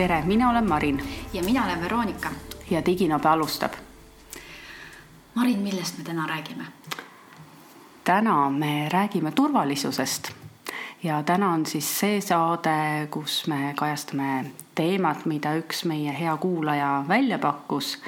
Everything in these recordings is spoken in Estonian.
tere, mina olen Marin. ja mina olen Veronika. ja Diginobe alustab. Marin, millest me täna räägime? täna me räägime turvalisusest ja täna on siis see saade, kus me kajastame teemat, mida üks meie hea kuulaja välja pakkus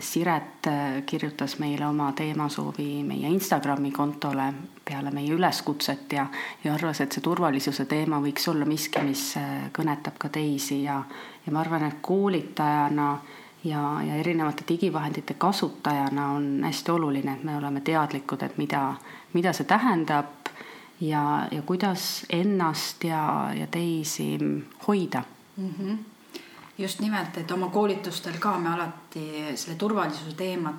Siret kirjutas meile oma teemasoovi meie Instagrami kontole peale meie üleskutset ja, ja arvas, et see turvalisuse teema võiks olla miski, mis äh, kõnetab ka teisi ja, ja ma arvan, et koolitajana ja, ja erinevate digivahendite kasutajana on hästi oluline, et me oleme teadlikud, et mida, mida see tähendab ja, ja kuidas ennast ja, ja teisi hoida mm. -hmm just nimelt, et oma koolitustel ka me alati selle turvalisuse teemat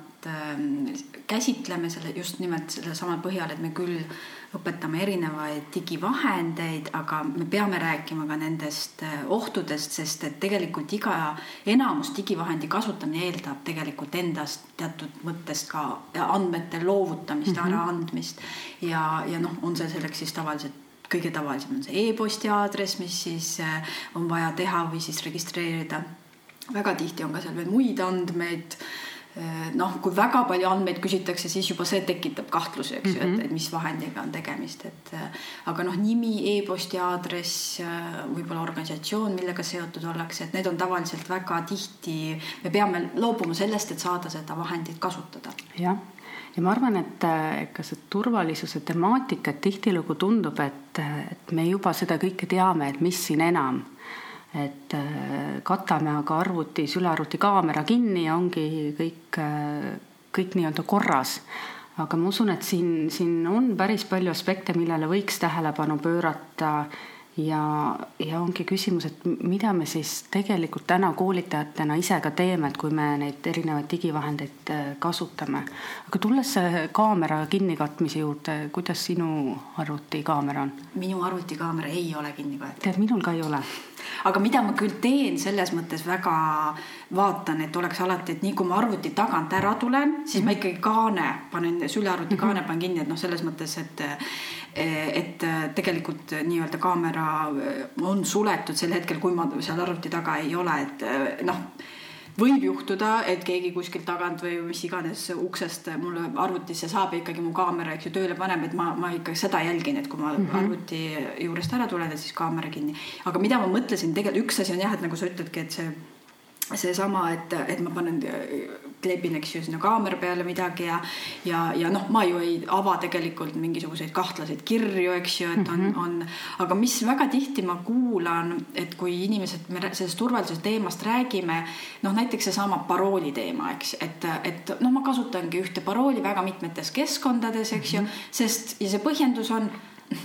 käsitleme selle just nimelt selle sama põhjal, et me küll õpetame erinevaid digivahendeid, aga me peame rääkima ka nendest äh, ohtudest, sest et tegelikult iga, enamus digivahendi kasutamine eeldab tegelikult endast teatud mõttes ka andmete loovutamist mm, -hmm. äraandmist ja, ja noh, on see selleks siis tavaliselt kõige tavalisem on see e-posti aadress, mis siis äh, on vaja teha või siis registreerida. väga tihti on ka seal veel muid andmeid noh, kui väga palju andmeid küsitakse, siis juba see tekitab kahtlusi, eks ju mm -hmm., et, mhm. et mis vahendiga on tegemist, et äh, aga noh, nimi e, e-posti aadress, võib-olla organisatsioon, millega seotud ollakse, et need on tavaliselt väga tihti, me peame loobuma sellest, et saada seda vahendit kasutada. jah ja ma arvan, et ka see turvalisuse temaatika, et tihtilugu tundub, et, et me juba seda kõike teame, et mis siin enam. Et äh, katame aga arvuti, sülearvuti kaamera kinni ja ongi kõik, äh, kõik nii-öelda korras. aga ma usun, et siin, siin on päris palju aspekte, millele võiks tähelepanu pöörata ja, ja ongi küsimus, et mida me siis tegelikult täna koolitajatena ise ka teeme, et kui me neid erinevaid digivahendeid äh, kasutame. aga tulles kaamera kinnikatmise juurde, kuidas sinu arvutikaamera on? minu arvutikaamera ei ole kinni kaetud. tead, minul ka ei ole aga mida ma küll teen selles mõttes väga vaatan, et oleks alati, et nii kui ma arvuti tagant ära tulen, siis mm -hmm. ma mhm. ikkagi kaane panen, sülearvuti kaane panen kinni, et noh, selles mõttes, et et tegelikult nii-öelda kaamera on suletud sel hetkel, kui ma seal arvuti taga ei ole, et noh võib juhtuda, et keegi kuskilt tagant või mis iganes uksest mulle arvutisse saab ja ikkagi mu kaamera, eks ju, tööle paneb, et ma, ma ikka seda jälgin, et kui ma mm -hmm. arvuti juurest ära tulen, et siis kaamera kinni. aga mida ma mõtlesin, tegelikult üks asi on jah, et nagu sa ütledki, et see seesama, et, et ma panen, kleebin, eks ju, sinna kaamera peale midagi ja, ja, ja noh, ma ju ei ava tegelikult mingisuguseid kahtlaseid kirju, eks ju, et on -hmm. on, aga mis väga tihti ma kuulan, et kui inimesed, me sellest turvalisuse teemast räägime, noh, näiteks seesama parooli teema, eks, et, et noh, ma kasutangi ühte parooli väga mitmetes keskkondades, eks ju, mhm. sest ja see põhjendus on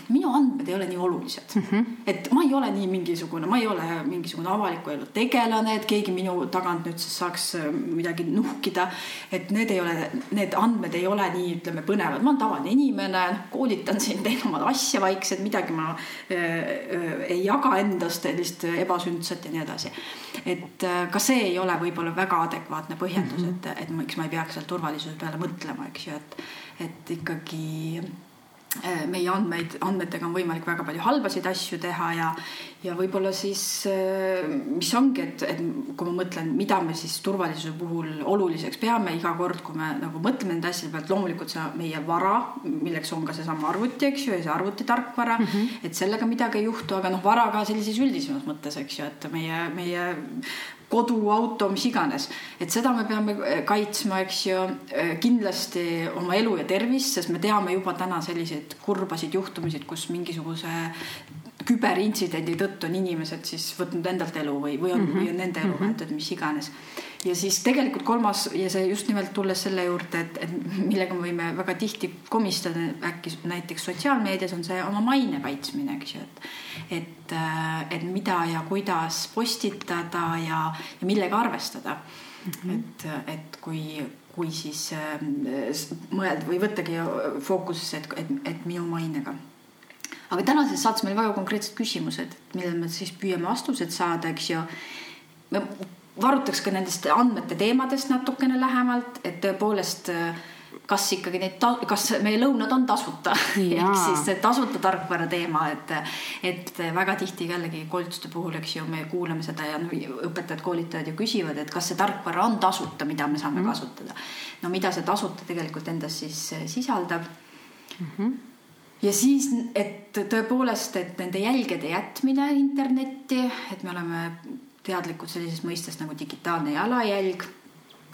minu andmed ei ole nii olulised mm. -hmm. et ma ei ole nii mingisugune, ma ei ole mingisugune avaliku elu tegelane, et keegi minu tagant nüüd siis saaks äh, midagi nuhkida. et need ei ole, need andmed ei ole nii, ütleme, põnevad, ma olen tavaline inimene, noh, koolitan siin, teen oma asja vaikselt, midagi ma äh, äh, ei jaga endast sellist ebasündsat ja nii edasi. et äh, ka see ei ole võib-olla väga adekvaatne põhjendus mm, -hmm. et, et miks ma ei peaks seal turvalisuse peale mõtlema, eks ju, et, et ikkagi meie andmeid, andmetega on võimalik väga palju halbasid asju teha ja, ja võib-olla siis, äh, mis ongi, et, et kui ma mõtlen, mida me siis turvalisuse puhul oluliseks peame iga kord, kui me nagu mõtleme nende asjade pealt, loomulikult see meie vara, milleks on ka seesama arvuti, eks ju, ja see arvutitarkvara mm, -hmm. et sellega midagi ei juhtu, aga noh, vara ka sellises üldisemas mõttes, eks ju, et meie, meie kodu, auto, mis iganes. et seda me peame eh, kaitsma, eks ju, eh, kindlasti oma elu ja tervist, sest me teame juba täna selliseid kurbasid juhtumisid, kus mingisuguse küberintsidendi tõttu on inimesed siis võtnud endalt elu või, või on mm, -hmm. või on nende elu võetud mm -hmm., mis iganes. Ja siis tegelikult kolmas ja see just nimelt tulles selle juurde, et, et millega me võime väga tihti komistada äkki näiteks sotsiaalmeedias on see oma maine kaitsmine, eks ju, et et, et mida ja kuidas postitada ja, ja millega arvestada mm. -hmm. et, et kui kui siis äh, mõelda või võttagi fookusesse, et, et, et minu mainega aga tänases saates meil väga konkreetsed küsimused, millele me siis püüame vastused saada, eks ju. Varutaks ka nendest andmete teemadest natukene lähemalt, et tõepoolest kas ikkagi neid, kas meie lõunad on tasuta ehk siis see tasuta tarkvara teema, et, et väga tihti jällegi koolituste puhul, eks ju, me kuulame seda ja no, õpetajad, koolitajad ju küsivad, et kas see tarkvara on tasuta, mida me saame mm -hmm. kasutada. no mida see tasuta tegelikult endas siis sisaldab mm. -hmm ja siis, et tõepoolest, et nende jälgede jätmine internetti, et me oleme teadlikud sellisest mõistest nagu digitaalne jalajälg.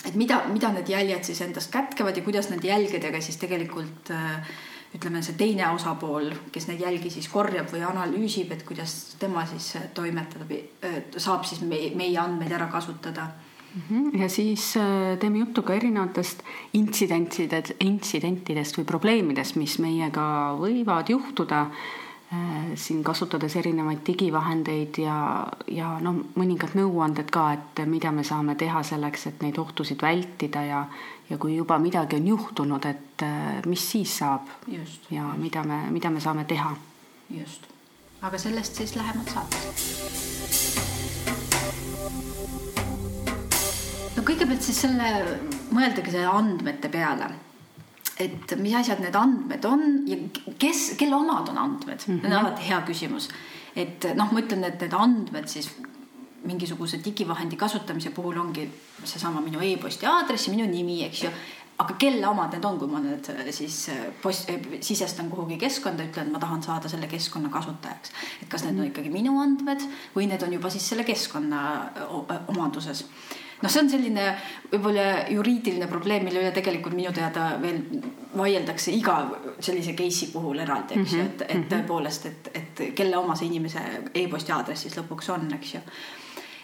Et mida, mida need jäljed siis endast kätkevad ja kuidas nende jälgedega siis tegelikult äh, ütleme, see teine osapool, kes neid jälgi siis korjab või analüüsib, et kuidas tema siis toimetada, äh, saab siis meie, meie andmeid ära kasutada. Mhm. ja siis äh, teeme juttu ka erinevatest intsidentidest, intsidentidest või probleemidest, mis meiega võivad juhtuda. Äh, siin kasutades erinevaid digivahendeid ja, ja no mõningad nõuanded ka, et mida me saame teha selleks, et neid ohtusid vältida ja ja kui juba midagi on juhtunud, et äh, mis siis saab just, ja just. mida me, mida me saame teha. just, aga sellest siis lähemalt saates. no kõigepealt siis selle, mõeldagi selle andmete peale et mis asjad need andmed on ja kes, kelle omad on andmed mm, -hmm. on alati hea küsimus. et noh, ma ütlen, et need andmed siis mingisuguse digivahendi kasutamise puhul ongi seesama minu e-posti aadress ja minu nimi, eks ju. aga kelle omad need on, kui ma need äh, siis äh, post-, äh, sisestan kuhugi keskkonda, ütlen, ma tahan saada selle keskkonna kasutajaks. et kas need on mhm. ikkagi minu andmed või need on juba siis selle keskkonna omanduses noh, see on selline võib-olla juriidiline probleem, mille üle tegelikult minu teada veel vaieldakse iga sellise case'i puhul eraldi, eks ju, et, et mhm. tõepoolest, et, et kelle oma see inimese e-posti aadress siis lõpuks on, eks ju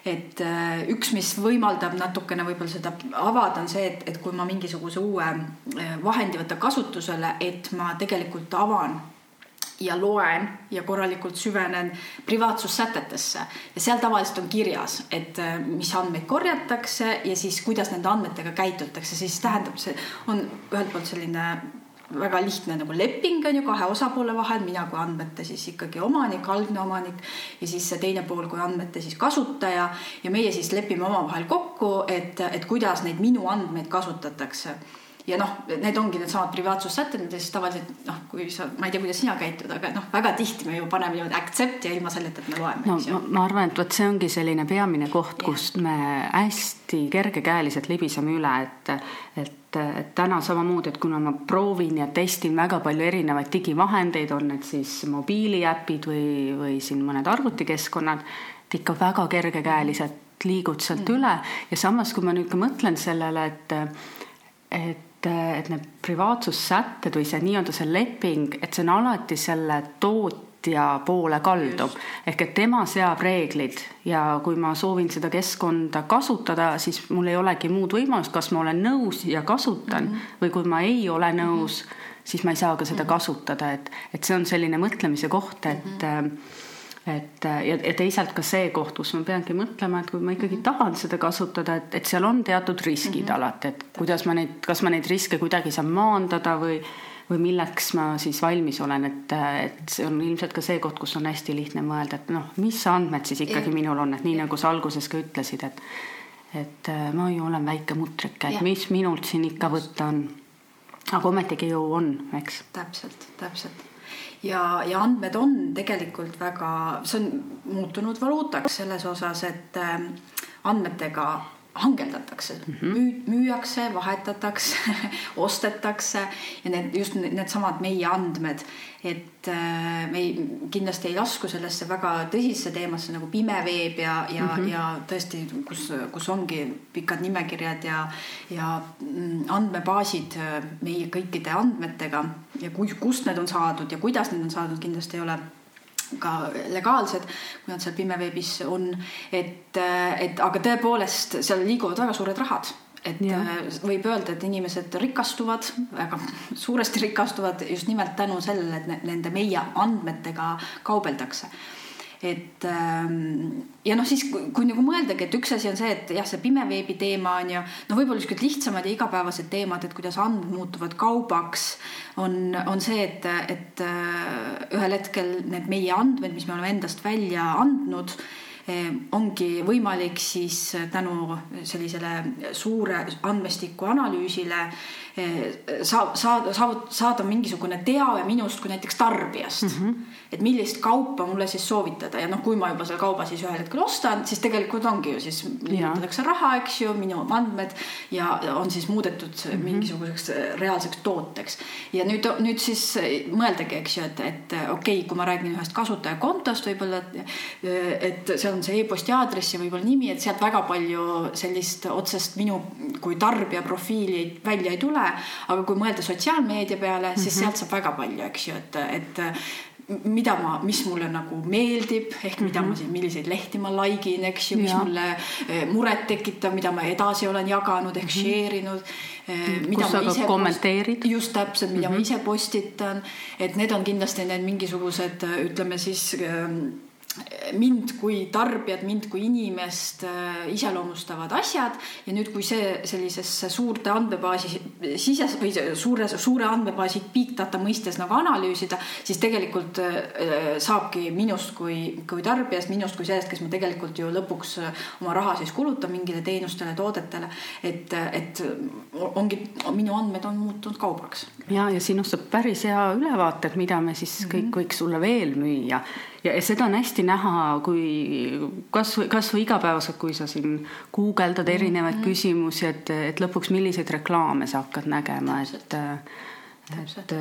et äh, üks, mis võimaldab natukene võib-olla seda avada, on see, et, et kui ma mingisuguse uue äh, vahendi võtan kasutusele, et ma tegelikult avan ja loen ja korralikult süvenen privaatsussätetesse. Ja seal tavaliselt on kirjas, et äh, mis andmeid korjatakse ja siis kuidas nende andmetega käitutakse, siis tähendab, see on ühelt poolt selline väga lihtne nagu leping on ju kahe osapoole vahel, mina kui andmete siis ikkagi omanik, algne omanik ja siis see teine pool kui andmete siis kasutaja. Ja meie siis lepime omavahel kokku, et, et kuidas neid minu andmeid kasutatakse ja noh, need ongi needsamad privaatsussätted, mida siis tavaliselt noh, kui sa, ma ei tea, kuidas sina käitud, aga noh, väga tihti me ju paneme niimoodi accept ja ilma selleta, et me loeme. no ma, ma arvan, et vot see ongi selline peamine koht, kust me hästi kergekäeliselt libiseme üle, et, et, et täna samamoodi, et kuna ma proovin ja testin väga palju erinevaid digivahendeid, on need siis mobiiliäpid või, või siin mõned arvutikeskkonnad, et ikka väga kergekäeliselt liigud sealt mm. üle ja samas, kui ma nüüd ka mõtlen sellele, et et et, need privaatsussätted või see nii-öelda see leping, et see on alati selle tootja poole kaldub. ehk et tema seab reeglid ja kui ma soovin seda keskkonda kasutada, siis mul ei olegi muud võimalust, kas ma olen nõus ja kasutan mm -hmm. või kui ma ei ole nõus mm, -hmm. siis ma ei saa ka seda mm -hmm. kasutada, et, et see on selline mõtlemise koht, et mm -hmm et ja, ja teisalt ka see koht, kus ma peangi mõtlema, et kui ma ikkagi mhm. tahan seda kasutada, et, et seal on teatud riskid mm -hmm. alati, et kuidas ma neid, kas ma neid riske kuidagi saan maandada või või milleks ma siis valmis olen, et, et see on ilmselt ka see koht, kus on hästi lihtne mõelda, et noh, mis andmed siis ikkagi ja. minul on, et nii nagu sa alguses ka ütlesid, et et äh, ma ju olen väike mutrike, et mis minult siin ikka võtta on. aga ometigi ju on, eks. täpselt, täpselt ja, ja andmed on tegelikult väga, see on muutunud valuutaks selles osas, et ähm, andmetega hangeldatakse mm, -hmm. müüakse, vahetatakse ostetakse ja need just needsamad meie andmed, et äh, me ei, kindlasti ei lasku sellesse väga tõsisse teemasse nagu pimeveeb ja, ja mm, -hmm. ja tõesti, kus, kus ongi pikad nimekirjad ja, ja mm, andmebaasid äh, meie kõikide andmetega ja kui, kust need on saadud ja kuidas need on saadud, kindlasti ei ole ka legaalsed, kui nad seal pimeveebis on. et, et aga tõepoolest seal liiguvad väga suured rahad et ja. Äh, võib öelda, et inimesed rikastuvad, väga suuresti rikastuvad just nimelt tänu sellele, et nende meie andmetega kaubeldakse et ähm, ja noh, siis kui, kui nagu mõeldagi, et üks asi on see, et jah, see pimeveebi teema on ju no võib-olla niisugused lihtsamad ja igapäevased teemad, et kuidas andmed muutuvad kaubaks, on, on see, et, et äh, ühel hetkel need meie andmed, mis me oleme endast välja andnud ongi võimalik siis tänu sellisele suure andmestiku analüüsile saab, saada, saada, saada mingisugune teave minust kui näiteks tarbijast mm. -hmm. et millist kaupa mulle siis soovitada ja noh, kui ma juba selle kauba siis ühel hetkel ostan, siis tegelikult ongi ju siis liigutatakse raha, eks ju, minu andmed ja on siis muudetud mm -hmm. mingisuguseks reaalseks tooteks. ja nüüd, nüüd siis mõeldagi, eks ju, et, et okei okay,, kui ma räägin ühest kasutajakontost võib-olla, et, et see on see e-posti aadress ja võib-olla nimi, et sealt väga palju sellist otsest minu kui tarbija profiili välja ei tule aga kui mõelda sotsiaalmeedia peale, siis mm -hmm. sealt saab väga palju, eks ju, et, et mida ma, mis mulle nagu meeldib, ehk mida mm -hmm. ma siin, milliseid lehti ma like in, eks ju, mis ja. mulle eh, muret tekitab, mida ma edasi olen jaganud ehk mm -hmm. share inud. Eh, mida Kus ma ise kommenteerid. just täpselt, mida mm -hmm. ma ise postitan, et need on kindlasti need mingisugused, ütleme siis äh, mind kui tarbijat, mind kui inimest äh, iseloomustavad asjad ja nüüd, kui see sellisesse suurte andmebaasi sises või suure, suure andmebaasi big data mõistes nagu analüüsida, siis tegelikult äh, saabki minust kui, kui tarbijast, minust kui sellest, kes ma tegelikult ju lõpuks äh, oma raha siis kulutan mingile teenustele, toodetele, et, et ongi, minu andmed on muutunud kaubaks. ja, ja sinust saab päris hea ülevaate, et mida me siis kõik mm -hmm. võiks sulle veel müüa ja seda on hästi näha, kui kasvõi, kasvõi igapäevaselt, kui sa siin guugeldad erinevaid mm -hmm. küsimusi, et, et lõpuks milliseid reklaame sa hakkad nägema, et et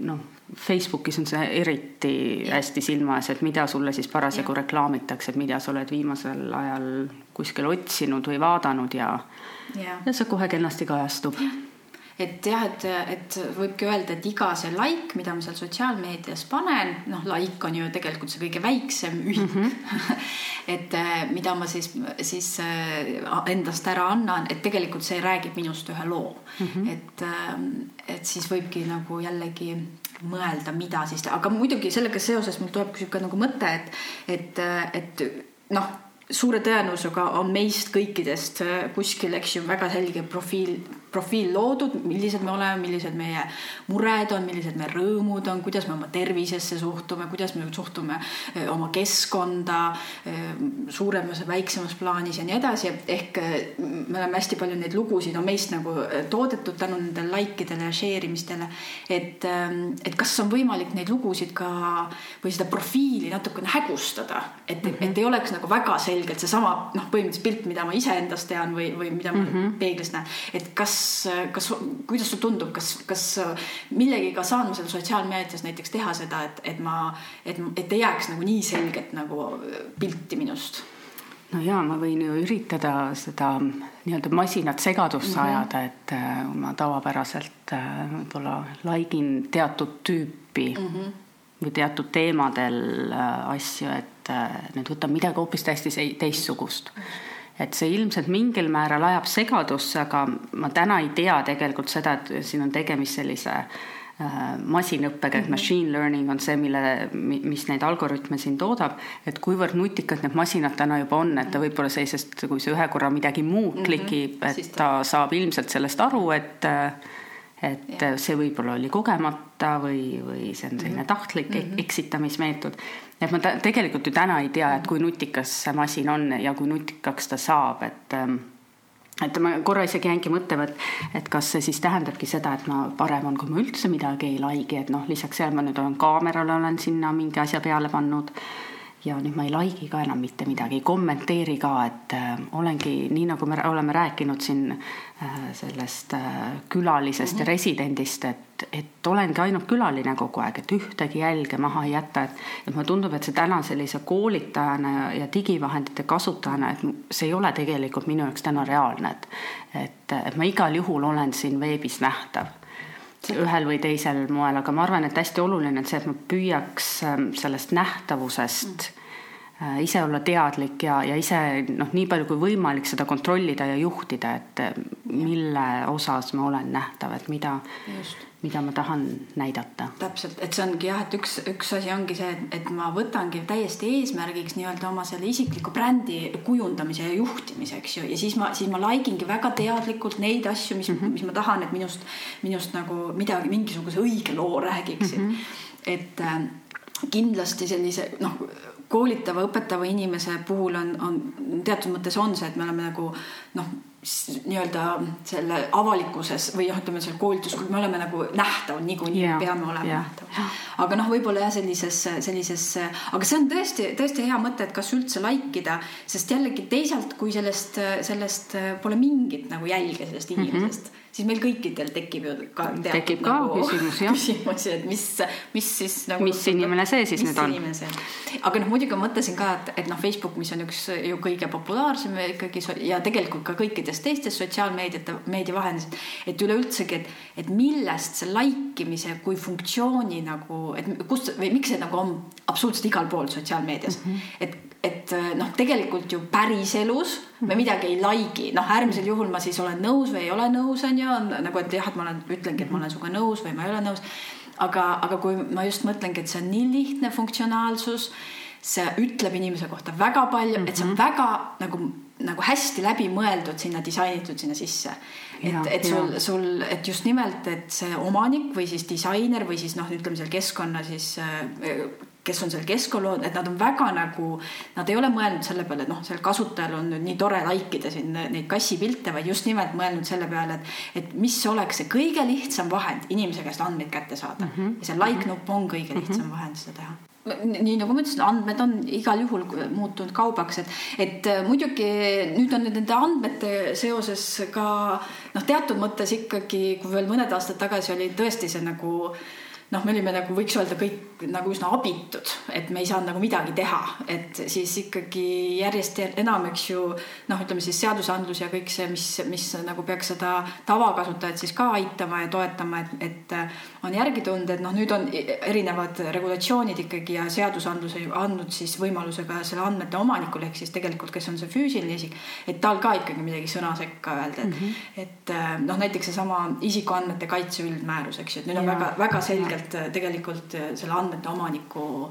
noh, Facebookis on see eriti ja. hästi silma ees, et mida sulle siis parasjagu reklaamitakse, et mida sa oled viimasel ajal kuskil otsinud või vaadanud ja, ja. ja see kohe kenasti kajastub et jah, et, et võibki öelda, et iga see like, mida ma seal sotsiaalmeedias panen, noh, like on ju tegelikult see kõige väiksem ühik mm. -hmm. et äh, mida ma siis, siis äh, endast ära annan, et tegelikult see räägib minust ühe loo mm. -hmm. et, äh, et siis võibki nagu jällegi mõelda, mida siis aga muidugi sellega seoses mul tuleb niisugune nagu mõte, et, et, et noh suure tõenäosusega on meist kõikidest kuskil, eks ju, väga selge profiil profiil loodud, millised me oleme, millised meie mured on, millised meie rõõmud on, kuidas me oma tervisesse suhtume, kuidas me suhtume eh, oma keskkonda eh, suuremas ja väiksemas plaanis ja nii edasi. ehk eh, me oleme hästi palju neid lugusid on meist nagu toodetud tänu nendele like idele ja share imistele. et, et kas on võimalik neid lugusid ka või seda profiili natukene hägustada, et mm, -hmm. et ei oleks nagu väga selgelt seesama noh, põhimõtteliselt pilt, mida ma iseendast tean või, või mida ma mm -hmm. peeglis näen, et kas kas, kas, kuidas sulle tundub, kas, kas millegiga saan ma seal sotsiaalmeedias näiteks teha seda, et, et ma, et, et ei jääks nagu nii selget nagu pilti minust? no ja ma võin ju üritada seda nii-öelda masinat segadusse mm -hmm. ajada, et äh, ma tavapäraselt äh, võib-olla laigin teatud tüüpi mm -hmm. või teatud teemadel äh, asju, et nüüd võtan midagi hoopis täiesti teistsugust mm. -hmm et see ilmselt mingil määral ajab segadusse, aga ma täna ei tea tegelikult seda, et siin on tegemist sellise äh, masinõppega, et mhm. machine learning on see, mille, mis neid algoritme siin toodab, et kuivõrd nutikad need masinad täna juba on, et ta mhm. võib-olla sellisest, kui see ühe korra midagi muud mhm. klikib, et ta saab ilmselt sellest aru, et et ja. see võib-olla oli kogemata või, või see on selline tahtlik mm -hmm. eksitamismeetod et ma tegelikult ju täna ei tea, et kui nutikas see masin on ja kui nutikaks ta saab, et ähm, et ma korra isegi jäingi mõtlema, et, et kas see siis tähendabki seda, et ma parem on, kui ma üldse midagi ei like'i, et noh, lisaks sellele ma nüüd olen kaamerale olen sinna mingi asja peale pannud ja nüüd ma ei like'i ka enam mitte midagi, ei kommenteeri ka, et äh, olengi nii, nagu me oleme rääkinud siin äh, sellest äh, külalisest mm -hmm. ja mhm. residendist, et, et olengi ainult külaline kogu aeg, et ühtegi jälge maha ei jäta, et, et mulle tundub, et see täna sellise koolitajana ja, ja digivahendite kasutajana, et see ei ole tegelikult minu jaoks täna reaalne, et, et, et ma igal juhul olen siin veebis nähtav ühel või teisel moel, aga ma arvan, et hästi oluline on see, et ma püüaks ähm, sellest nähtavusest äh, ise olla teadlik ja, ja ise noh, nii palju kui võimalik seda kontrollida ja juhtida, et äh, mille osas ma olen nähtav, et mida mida ma tahan näidata. täpselt, et see ongi jah, et üks, üks asi ongi see, et ma võtangi täiesti eesmärgiks nii-öelda oma selle isikliku brändi kujundamise ja juhtimise, eks ju, ja siis ma, siis ma like ingi väga teadlikult neid asju, mis mm, -hmm. mis ma tahan, et minust, minust nagu midagi, mingisuguse õige loo räägiksid mm. -hmm. et äh, kindlasti sellise noh, koolitava, õpetava inimese puhul on, on teatud mõttes on see, et me oleme nagu noh nii-öelda selle avalikkuses või noh, ütleme seal koolitus, me oleme nagu nähtav, niikuinii yeah, peame olema yeah. nähtav. aga noh, võib-olla jah, sellises, sellises, aga see on tõesti, tõesti hea mõte, et kas üldse like ida, sest jällegi teisalt, kui sellest, sellest pole mingit nagu jälge sellest mhm. inimesest mm. -hmm siis meil kõikidel tekib ju ka tekib ka nagu, küsimus jah küsimusi, et mis, mis siis nagu mis inimene see siis nüüd on aga noh, muidugi ma mõtlesin ka, et, et noh, Facebook, mis on üks ju kõige populaarsem ikkagi ja tegelikult ka kõikides teistes sotsiaalmeediate, meediavahendisid, et üleüldsegi, et, et millest see like imise kui funktsiooni nagu, et kust või miks see nagu on absoluutselt igal pool sotsiaalmeedias mm, -hmm. et et noh, tegelikult ju päriselus me midagi ei like'i, noh, äärmisel juhul ma siis olen nõus või ei ole nõus, on ju, nagu et jah, et ma olen, ütlengi, et ma olen sinuga nõus või ma ei ole nõus. aga, aga kui ma just mõtlengi, et see on nii lihtne funktsionaalsus, see ütleb inimese kohta väga palju mm, -hmm. et see on mhm. väga nagu, nagu hästi läbimõeldud sinna disainitud sinna sisse. et, et sul, sul, et just nimelt, et see omanik või siis disainer või siis noh, ütleme seal keskkonna siis äh, kes on seal keskkonna, et nad on väga nagu, nad ei ole mõelnud selle peale, et noh, sellel kasutajal on nüüd nii tore like ida siin neid kassipilte, vaid just nimelt mõelnud selle peale, et, et mis oleks see kõige lihtsam vahend inimese käest andmeid kätte saada mm. -hmm. ja see like nupp on kõige mhm. lihtsam mm -hmm. vahend seda teha nii nagu ma ütlesin, andmed on igal juhul muutunud kaubaks, et, et muidugi nüüd on nende andmete seoses ka noh, teatud mõttes ikkagi, kui veel mõned aastad tagasi oli tõesti see nagu äh, noh, me olime nagu võiks öelda kõik nagu üsna abitud, et me ei saanud nagu midagi teha, et siis ikkagi järjest enam, eks ju, noh, ütleme siis seadusandlus ja kõik see, mis, mis nagu peaks seda tavakasutajat siis ka aitama ja toetama, et, et on järgi tulnud, et noh, nüüd on erinevad regulatsioonid ikkagi ja seadusandlus andnud siis võimaluse ka selle andmete omanikule ehk siis tegelikult, kes on see füüsiline isik, et tal ka ikkagi midagi sõna sekka öelda, et mm, -hmm. et noh, näiteks seesama isikuandmete kaitse üldmäärus, eks ju, et nüüd on väga-väga selgelt selgelt äh, tegelikult äh, selle andmete omaniku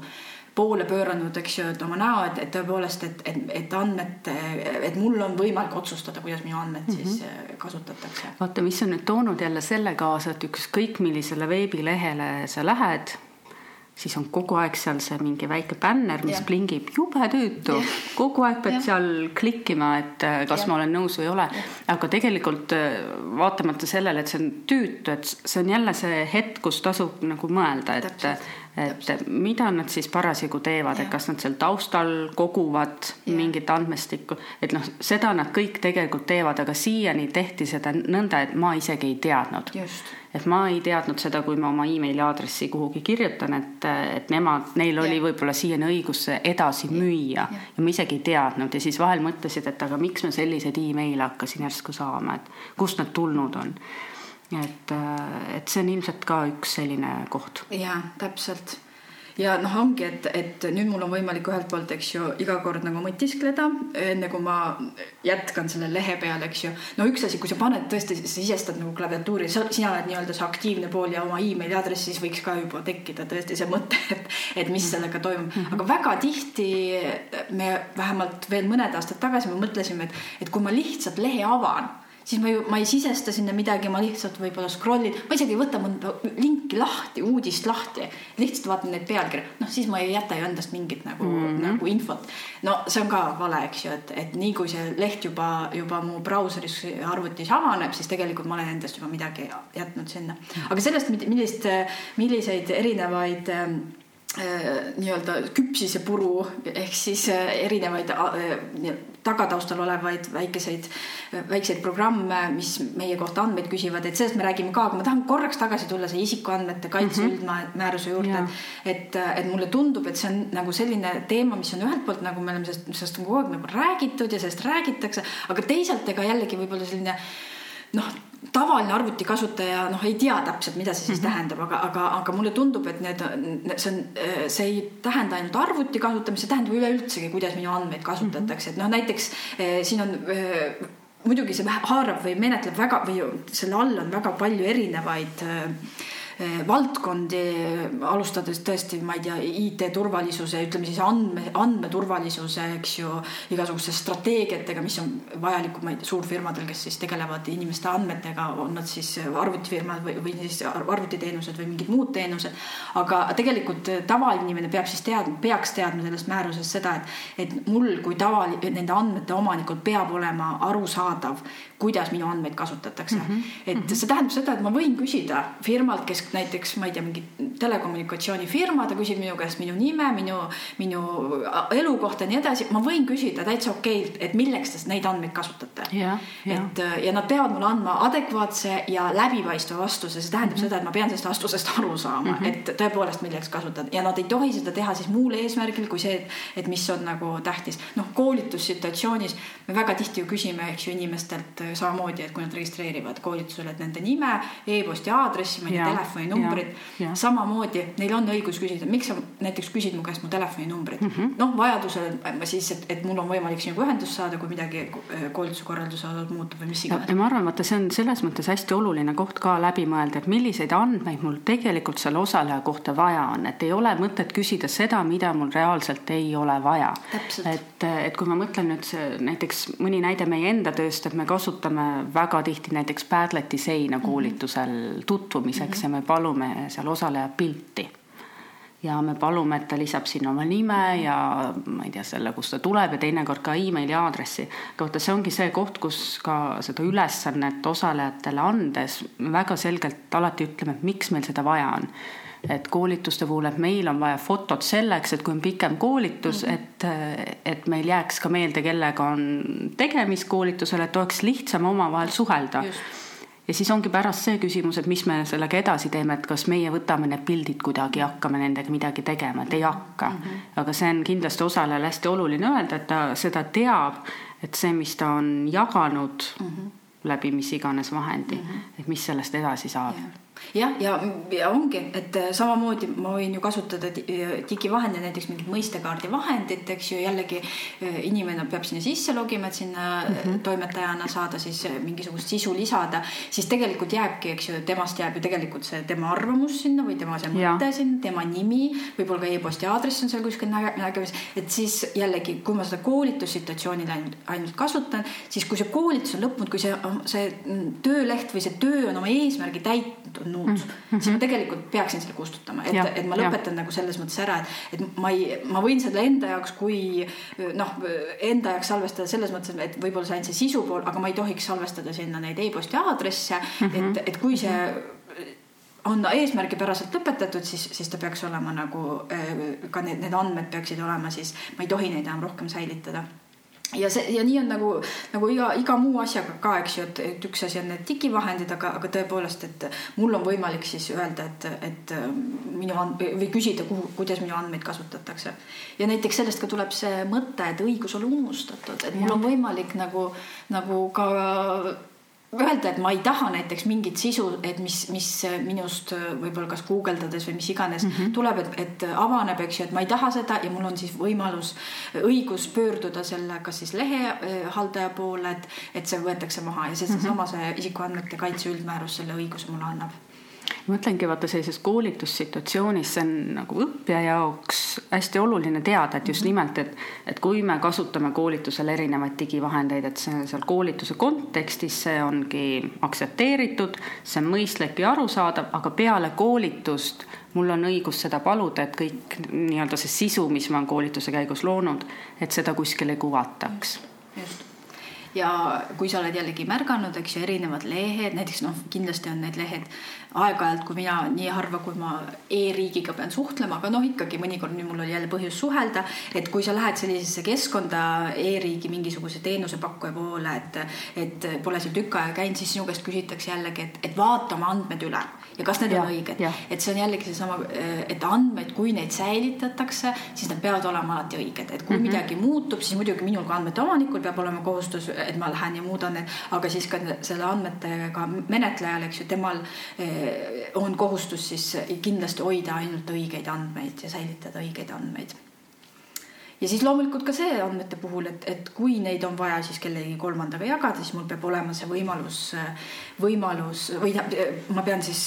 poole pööranud, eks ju, et oma näo, et, et tõepoolest, et, et, et andmete, et mul on võimalik otsustada, kuidas minu andmeid mm -hmm. siis äh, kasutatakse. vaata, mis on nüüd toonud jälle selle kaasa, et ükskõik millisele veebilehele sa lähed siis on kogu aeg seal see mingi väike bänner, mis ja. plingib jube tüütu. kogu aeg pead ja. seal klikkima, et äh, kas ja. ma olen nõus või ei ole. aga tegelikult äh, vaatamata sellele, et see on tüütu, et see on jälle see hetk, kus tasub nagu mõelda, et et mida nad siis parasjagu teevad, et kas nad seal taustal koguvad ja. mingit andmestikku, et noh, seda nad kõik tegelikult teevad, aga siiani tehti seda nõnda, et ma isegi ei teadnud. et ma ei teadnud seda, kui ma oma emaili aadressi kuhugi kirjutan, et, et nemad, neil oli võib-olla siiani õigus edasi müüa ja. ja ma isegi ei teadnud. Ja siis vahel mõtlesid, et aga miks ma selliseid email'e hakkasin järsku saama, et kust nad tulnud on et, äh, et see on ilmselt ka üks selline koht. ja täpselt ja noh, ongi, et, et nüüd mul on võimalik ühelt poolt, eks ju, iga kord nagu mõtiskleda, enne kui ma jätkan selle lehe peal, eks ju. no üks asi, kui sa paned tõesti, sisestad nagu klaviatuuri, sina oled nii-öelda see aktiivne pool ja oma emaili aadressi, siis võiks ka juba tekkida tõesti see mõte, et, et mis sellega toimub. -hmm. aga väga tihti me vähemalt veel mõned aastad tagasi me mõtlesime, et, et kui ma lihtsalt lehe avan siis ma ju, ma ei sisesta sinna midagi, ma lihtsalt võib-olla scroll in, ma isegi ei võta mõnda linki lahti, uudist lahti, lihtsalt vaatan neid pealkirju, noh siis ma ei jäta ju endast mingit nagu mm, -hmm. nagu infot. no see on ka vale, eks ju, et, et nii kui see leht juba, juba mu brauseris arvutis avaneb, siis tegelikult ma olen endast juba midagi jätnud sinna. aga sellest, millist, milliseid erinevaid ähm, äh, nii-öelda küpsisepuru ehk siis äh, erinevaid äh, tagataustal olevaid väikeseid, väikseid programme, mis meie kohta andmeid küsivad, et sellest me räägime ka, aga ma tahan korraks tagasi tulla see isikuandmete kaitse mm -hmm. üldmääruse juurde, et, et mulle tundub, et see on nagu selline teema, mis on ühelt poolt nagu me oleme sellest, sellest on kogu aeg nagu räägitud ja sellest räägitakse, aga teisalt ega jällegi võib-olla selline noh, tavaline arvutikasutaja noh, ei tea täpselt, mida see siis mm -hmm. tähendab, aga, aga, aga mulle tundub, et need, see on, see ei tähenda ainult arvuti kasutamist, see tähendab üleüldsegi, kuidas minu andmeid kasutatakse, et noh, näiteks eh, siin on eh, muidugi see haarab või menetleb väga või selle all on väga palju erinevaid Eh, valdkondi, alustades tõesti, ma ei tea, IT-turvalisuse, ütleme siis andme, andmeturvalisuse, eks ju, igasuguste strateegiatega, mis on vajalikud, ma ei tea, suurfirmadel, kes siis tegelevad inimeste andmetega, on nad siis arvutifirmad või, või siis arvutiteenused või mingid muud teenused. aga tegelikult tavainimene peab siis teadma, peaks teadma sellest määrusest seda, et, et mul kui tava, nende andmete omanikul peab olema arusaadav, kuidas minu andmeid kasutatakse mm. -hmm. et -hmm. see tähendab seda, et ma võin küsida firmalt, kes näiteks, ma ei tea, mingi telekommunikatsioonifirma, ta küsib minu käest minu nime, minu, minu elukohta ja nii edasi. ma võin küsida täitsa okeilt, et milleks te neid andmeid kasutate. et ja nad peavad mulle andma adekvaatse ja läbipaistva vastuse, see tähendab mm -hmm. seda, et ma pean sellest vastusest aru saama mm, -hmm. et tõepoolest, milleks kasutada ja nad ei tohi seda teha siis muul eesmärgil kui see, et, et mis on nagu tähtis. noh, koolitussituatsioonis me väga tihti ju küsime, eks ju, inimestelt samamoodi, et kui nad registreerivad koolitusele, et nende nime e, e-posti aadressi, ma ei tea, telefoninumbrit. samamoodi neil on õigus küsida, miks sa näiteks küsid mu käest mu telefoninumbrit mm -hmm.. noh, vajadusel siis, et, et mul on võimalik sinuga ühendust saada, kui midagi koolituse korralduse osas muutub või mis iganes. ja ma arvan, vaata, see on selles mõttes hästi oluline koht ka läbi mõelda, et milliseid andmeid mul tegelikult selle osaleja kohta vaja on, et ei ole mõtet küsida seda, mida mul reaalselt ei ole vaja. et, et kui ma mõtlen nüüd see, näiteks mõni näide meie enda tööst, et me kasutame kasutame väga tihti näiteks Padleti seina mhm. koolitusel tutvumiseks mm -hmm. ja me palume seal osalejal pilti. ja me palume, et ta lisab sinna oma nime ja ma ei tea, selle, kust ta tuleb ja teinekord ka emaili aadressi. aga vaata, see ongi see koht, kus ka seda ülesannet osalejatele andes väga selgelt alati ütleme, et miks meil seda vaja on et koolituste puhul, et meil on vaja fotot selleks, et kui on pikem koolitus mm, -hmm. et, et meil jääks ka meelde, kellega on tegemist koolitusel, et oleks lihtsam omavahel suhelda. Ja siis ongi pärast see küsimus, et mis me sellega edasi teeme, et kas meie võtame need pildid kuidagi hakkame nendega midagi tegema, et ei hakka mm. -hmm. aga see on kindlasti osalejale hästi oluline öelda, et ta seda teab, et see, mis ta on jaganud mm -hmm. läbi mis iganes vahendi mm, -hmm. et mis sellest edasi saab yeah jah, ja, ja ongi, et äh, samamoodi ma võin ju kasutada digivahendeid, näiteks mingit mõistekaardi vahendit, eks ju, jällegi äh, inimene peab sinna sisse logima, et sinna mm -hmm. toimetajana saada siis mingisugust sisu lisada, siis tegelikult jääbki, eks ju, temast jääb ju tegelikult see tema arvamus sinna või tema see mõte sinna, tema nimi, võib-olla ka e-posti aadress on seal kuskil nägemas, et siis jällegi, kui ma seda koolitussituatsioonil ainult, ainult kasutan, siis kui see koolitus on lõppenud, kui see, see tööleht või see töö on oma eesmärgi täitnud, olnud mm, -hmm. siis ma tegelikult peaksin selle kustutama, et, et ma lõpetan ja. nagu selles mõttes ära, et, et ma ei, ma võin selle enda jaoks, kui noh, enda jaoks salvestada selles mõttes, et võib-olla see ainult see sisu pool, aga ma ei tohiks salvestada sinna neid e-posti aadresse mm, -hmm. et, et kui see on eesmärgipäraselt lõpetatud, siis, siis ta peaks olema nagu ka need, need andmed peaksid olema siis, ma ei tohi neid enam rohkem säilitada ja see ja nii on nagu, nagu iga, iga muu asjaga ka, eks ju, et, et üks asi on need digivahendid, aga, aga tõepoolest, et mul on võimalik siis öelda, et, et minu and- või küsida, kuhu, kuidas minu andmeid kasutatakse. ja näiteks sellest ka tuleb see mõte, et õigus olla unustatud, et mul on võimalik nagu, nagu ka öelda, et ma ei taha näiteks mingit sisu, et mis, mis minust võib-olla kas guugeldades või mis iganes mm -hmm. tuleb, et, et avaneb, eks ju, et ma ei taha seda ja mul on siis võimalus, õigus pöörduda selle, kas siis lehehaldaja poole, et, et see võetakse maha ja seesama mm -hmm. see isikuandmete kaitse üldmäärus selle õiguse mulle annab mõtlengi vaata sellises koolitussituatsioonis, see on nagu õppija jaoks hästi oluline teada, et just mhm. nimelt, et, et kui me kasutame koolitusel erinevaid digivahendeid, et see seal koolituse kontekstis, see ongi aktsepteeritud, see on mõistlik ja arusaadav, aga peale koolitust mul on õigus seda paluda, et kõik nii-öelda see sisu, mis ma olen koolituse käigus loonud, et seda kuskil ei kuvataks. just ja kui sa oled jällegi märganud, eks ju, erinevad lehed, näiteks noh, kindlasti on need lehed aeg-ajalt, kui mina nii harva, kui ma e-riigiga pean suhtlema, aga noh, ikkagi mõnikord nüüd mul oli jälle põhjus suhelda, et kui sa lähed sellisesse keskkonda e-riigi mingisuguse teenusepakkuja poole, et, et pole seal tükk aega käinud, siis sinu käest küsitakse jällegi, et, et vaata oma andmed üle ja kas need ja, on õiged. et see on jällegi seesama, et andmeid, kui neid säilitatakse, siis nad peavad olema alati õiged, et kui mm -hmm. midagi muutub, siis muidugi minul kui andmete omanikul peab olema kohustus, et ma lähen ja muudan need, aga siis ka selle andmetega menetlejal, eks ju, temal eh, on kohustus siis kindlasti hoida ainult õigeid andmeid ja säilitada õigeid andmeid ja siis loomulikult ka see andmete puhul, et, et kui neid on vaja siis kellegi kolmandaga jagada, siis mul peab olema see võimalus, võimalus või ma pean siis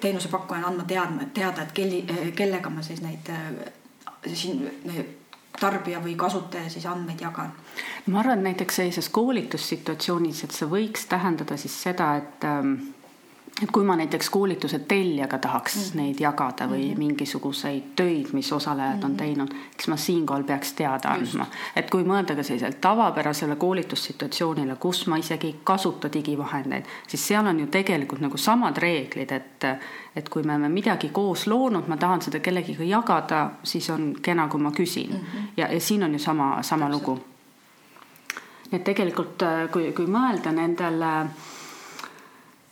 teenusepakkujana andma teadma, teada, et kelli, kellega ma siis neid siin tarbija või kasutaja siis andmeid jagan. ma arvan, et näiteks sellises koolitussituatsioonis, et see võiks tähendada siis seda, et ähm, et kui ma näiteks koolituse tellijaga tahaks mm -hmm. neid jagada või mm -hmm. mingisuguseid töid, mis osalejad mm -hmm. on mhm. teinud, eks ma siinkohal peaks teada andma. et kui mõelda ka sellisele tavapärasele koolitussituatsioonile, kus ma isegi ei kasuta digivahendeid, siis seal on ju tegelikult nagu samad reeglid, et et kui me oleme midagi koos loonud, ma tahan seda kellegiga jagada, siis on kena, kui ma küsin mm. -hmm. ja, ja siin on ju sama, sama Täpselt. lugu. nii et tegelikult, kui, kui mõelda nendele äh,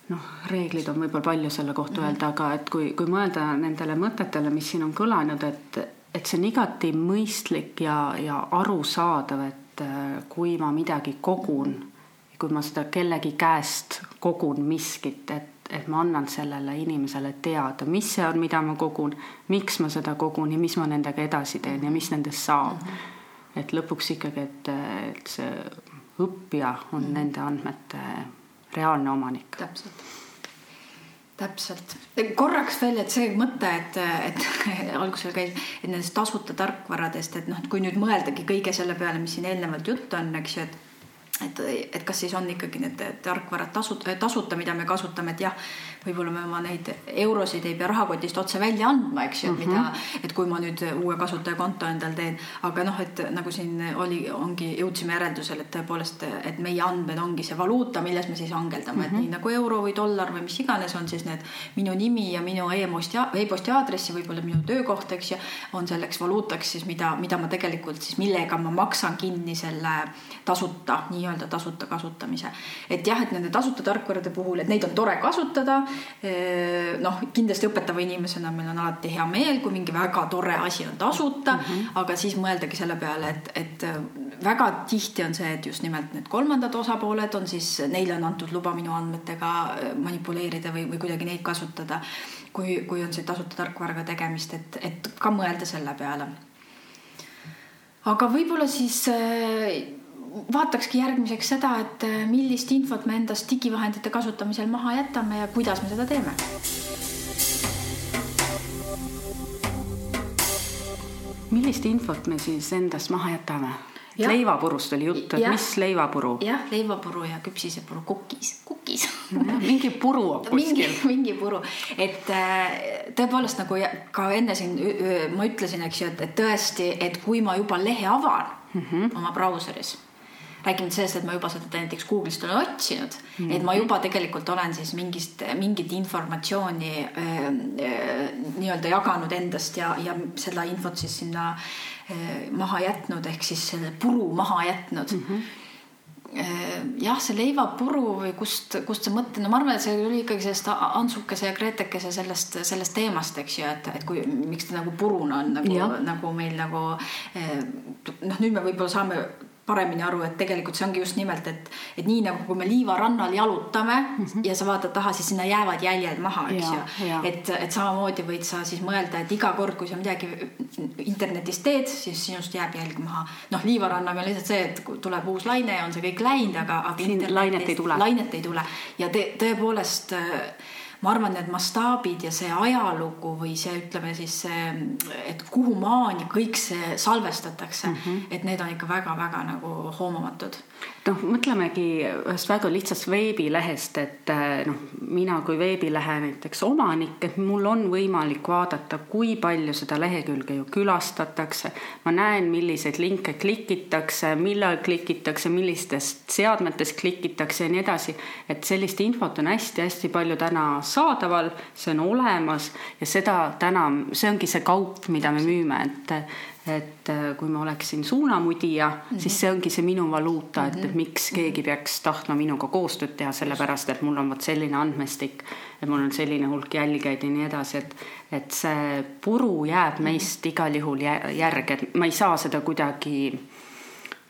noh, reeglid on võib-olla palju selle kohta öelda, aga et kui, kui mõelda nendele mõtetele, mis siin on kõlanud, et, et see on igati mõistlik ja, ja arusaadav, et äh, kui ma midagi kogun, kui ma seda kellegi käest kogun miskit, et, et ma annan sellele inimesele teada, mis see on, mida ma kogun, miks ma seda kogun ja mis ma nendega edasi teen ja mis nendest saab mm. -hmm. et lõpuks ikkagi, et, et see õppija on mm -hmm. nende andmete reaalne omanik. täpselt täpselt, korraks veel, et see mõte, et, et algusel käis, et nendest tasuta tarkvaradest, et noh, et kui nüüd mõeldagi kõige selle peale, mis siin eelnevalt juttu on, eks ju, et et, et kas siis on ikkagi need tarkvarad tasuta, tasuta, mida me kasutame, et jah, võib-olla me oma neid eurosid ei pea rahakotist otse välja andma, eks ju, et mida, mhm. et kui ma nüüd uue kasutajakonto endal teen, aga noh, et nagu siin oli, ongi, jõudsime järeldusele, et tõepoolest, et meie andmed ongi see valuuta, milles me siis hangeldame mm, -hmm. et mhm. nii nagu euro või dollar või mis iganes on siis need minu nimi ja minu e-posti e-posti aadress ja võib-olla minu töökoht, eks ju, on selleks valuutaks siis, mida, mida ma tegelikult siis, millega ma maksan kinni selle tasuta, nii-öelda tasuta kasutamise. et jah, et nende tasuta tarkvarade puhul, et neid on tore kasutada noh, kindlasti õpetava inimesena meil on alati hea meel, kui mingi väga tore asi on tasuta mm, -hmm. aga siis mõeldagi selle peale, et, et väga tihti on see, et just nimelt need kolmandad osapooled on siis, neile on antud luba minu andmetega manipuleerida või, või kuidagi neid kasutada. kui, kui on see tasuta tarkvaraga tegemist, et, et ka mõelda selle peale. aga võib-olla siis vaatakski järgmiseks seda, et äh, millist infot me endast digivahendite kasutamisel maha jätame ja kuidas me seda teeme. millist infot me siis endast maha jätame? leivapurust oli juttu, et ja, mis leivapuru? jah, leivapuru ja küpsisepuru, kukis, kukis mingi puru kuskil. mingi, mingi puru, et äh, tõepoolest nagu ka enne siin ma ütlesin, eks ju, et, et tõesti, et kui ma juba lehe avan mm -hmm. oma brauseris rääkimata sellest, et ma juba seda näiteks Google'ist olen otsinud mm, -hmm. et ma juba tegelikult olen siis mingist, mingit informatsiooni äh, äh, nii-öelda jaganud endast ja, ja seda infot siis sinna äh, maha jätnud, ehk siis selle puru maha jätnud mm. -hmm jah, see leivapuru või kust, kust see mõte, no ma arvan, et see tuli ikkagi sellest Antsukese ja Gretekese sellest, sellest teemast, eks ju, et, et kui, miks ta nagu puruna on nagu, nagu meil nagu noh, nüüd me võib-olla saame paremini aru, et tegelikult see ongi just nimelt, et, et nii nagu kui me liivarannal jalutame mm -hmm. ja sa vaatad taha, siis sinna jäävad jäljed maha, eks ju. et, et samamoodi võid sa siis mõelda, et iga kord, kui sa midagi internetis teed, siis sinust jääb jälg maha. noh, liivarannaga on lihtsalt see, et tuleb uus laine ja on see kõik läinud, aga, aga. lainet ei tule. lainet ei tule ja te, tõepoolest ma arvan, need mastaabid ja see ajalugu või see, ütleme siis see, et kuhu maani kõik see salvestatakse mm, -hmm. et need on ikka väga-väga nagu hoomamatud noh, mõtlemegi ühest väga lihtsast veebilehest, et eh, noh, mina kui veebilehe näiteks omanik, et mul on võimalik vaadata, kui palju seda lehekülge ju külastatakse. ma näen, milliseid linke klikitakse, millal klikitakse, millistest seadmetest klikitakse ja nii edasi. et sellist infot on hästi-hästi palju täna saadaval, see on olemas ja seda täna, see ongi see kaup, mida me müüme, et et äh, kui ma oleksin suunamudija mm, -hmm. siis see ongi see minu valuuta, et, et mhm. miks keegi peaks tahtma minuga koostööd teha, sellepärast et mul on vot selline andmestik, et mul on selline hulk jälgijaid ja nii edasi, et et see puru jääb mhm. meist igal juhul järge, et ma ei saa seda kuidagi,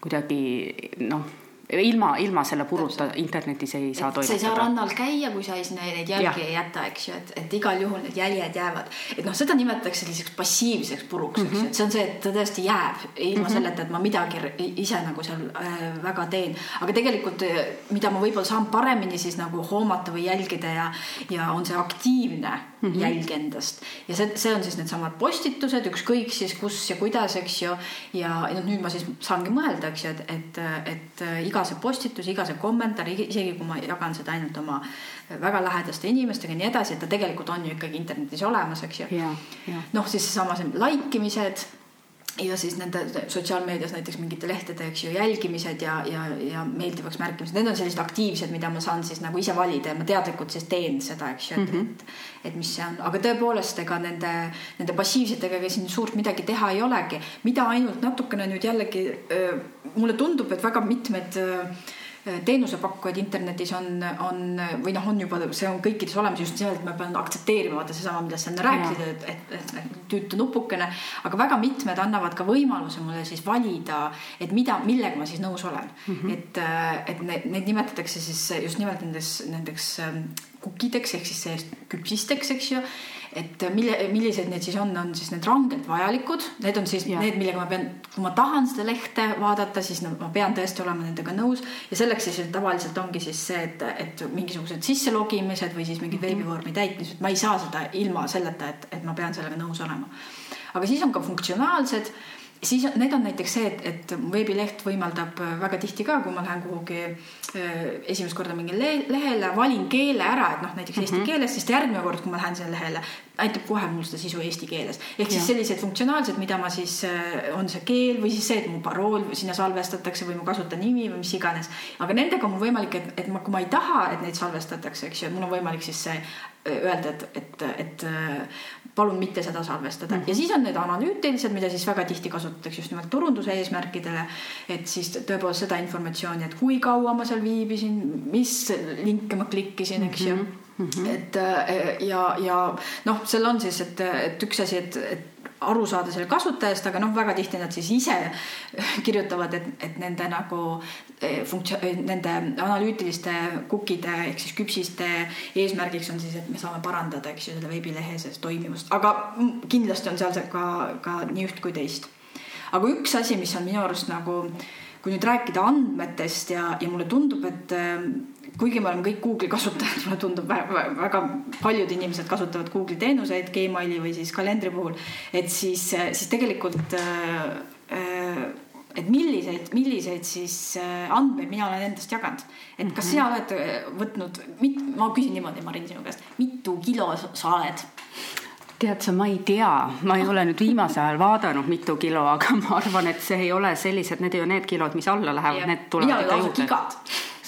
kuidagi noh ilma, ilma selle puruta internetis ei saa toimetada. sa ei saa rannal käia, kui sa ei, neid jälgi ja. ei jäta, eks ju, et, et igal juhul need jäljed jäävad. et noh, seda nimetatakse selliseks passiivseks puruks, eks ju, et see on see, et ta tõesti jääb ilma mm -hmm. selleta, et ma midagi ise nagu seal äh, väga teen. aga tegelikult, äh, mida ma võib-olla saan paremini siis nagu hoomata või jälgida ja, ja on see aktiivne mm -hmm. jälg endast. ja see, see on siis needsamad postitused, ükskõik siis kus ja kuidas, eks ju. ja, ja nüüd ma siis saangi mõelda, eks ju, et, et, et iga iga see postitus, iga see kommentaar, isegi kui ma jagan seda ainult oma väga lähedaste inimestega ja nii edasi, et ta tegelikult on ju ikkagi internetis olemas, eks ju. noh, siis seesama see like imised ja siis nende sotsiaalmeedias näiteks mingite lehtede, eks ju, jälgimised ja, ja, ja meeldivaks märkimised, need on sellised aktiivsed, mida ma saan siis nagu ise valida ja ma teadlikult siis teen seda, eks ju, et mm, -hmm. et, et mis see on, aga tõepoolest, ega nende, nende passiivsetega ega siin suurt midagi teha ei olegi, mida ainult natukene nüüd jällegi mulle tundub, et väga mitmed öö, teenusepakkujaid internetis on, on või noh, on juba, see on kõikides olemas just nimelt, ma pean aktsepteerima, vaata seesama, millest sa enne rääkisid, et, et, et, et tüütu nupukene. aga väga mitmed annavad ka võimaluse mulle siis valida, et mida, millega ma siis nõus olen mm. -hmm. et, et neid, neid nimetatakse siis just nimelt nendeks, nendeks kukideks ehk siis küpsisteks, eks ju et mille, millised need siis on, on siis need rangelt vajalikud, need on siis ja. need, millega ma pean, kui ma tahan seda lehte vaadata, siis no, ma pean tõesti olema nendega nõus ja selleks siis tavaliselt ongi siis see, et, et mingisugused sisselogimised või siis mingid mhm. veebivormi täitmised, ma ei saa seda ilma selleta, et, et ma pean sellega nõus olema. aga siis on ka funktsionaalsed siis need on näiteks see, et, et veebileht võimaldab väga tihti ka, kui ma lähen kuhugi äh, esimest korda mingile lehele, valin keele ära, et noh, näiteks eesti mm -hmm. keeles, siis järgmine kord, kui ma lähen sellele lehele, aitab kohe mul seda sisu eesti keeles. ehk siis sellised funktsionaalsed, mida ma siis, äh, on see keel või siis see, et mu parool sinna salvestatakse või mu kasutajanimi või mis iganes. aga nendega on mul võimalik, et, et ma, kui ma ei taha, et neid salvestatakse, eks ju, et mul on võimalik siis see äh, öelda, et, et, et palun mitte seda salvestada mm. -hmm. ja siis on need analüütilised, mida siis väga tihti kasutatakse just nimelt turunduse eesmärkidele. et siis tõepoolest seda informatsiooni, et kui kaua ma seal viibisin, mis linke ma klikkisin, eks ju mm. -hmm. Mm -hmm. et ja, ja noh, seal on siis, et, et üks asi, et, et aru saada selle kasutajast, aga noh, väga tihti nad siis ise kirjutavad, et, et nende nagu eh, funktsioon, eh, nende analüütiliste cookie'de ehk siis küpsiste eesmärgiks on siis, et me saame parandada, eks ju, selle veebilehe sellest toimimust, aga kindlasti on seal ka, ka nii üht kui teist. aga üks asi, mis on minu arust nagu, kui nüüd rääkida andmetest ja, ja mulle tundub, et kuigi me oleme kõik Google'i kasutajad, mulle tundub väga paljud inimesed kasutavad Google'i teenuseid Gmaili või siis kalendri puhul, et siis, siis tegelikult äh, et milliseid, milliseid siis äh, andmeid mina olen endast jaganud. et kas sina oled äh, võtnud, ma küsin niimoodi, Marin, sinu käest, mitu kilo sa oled? tead sa, ma ei tea, ma ei ole nüüd viimasel ajal vaadanud, mitu kilo, aga ma arvan, et see ei ole sellised, need ei ole need kilod, mis alla lähevad, need tulevad ikka juurde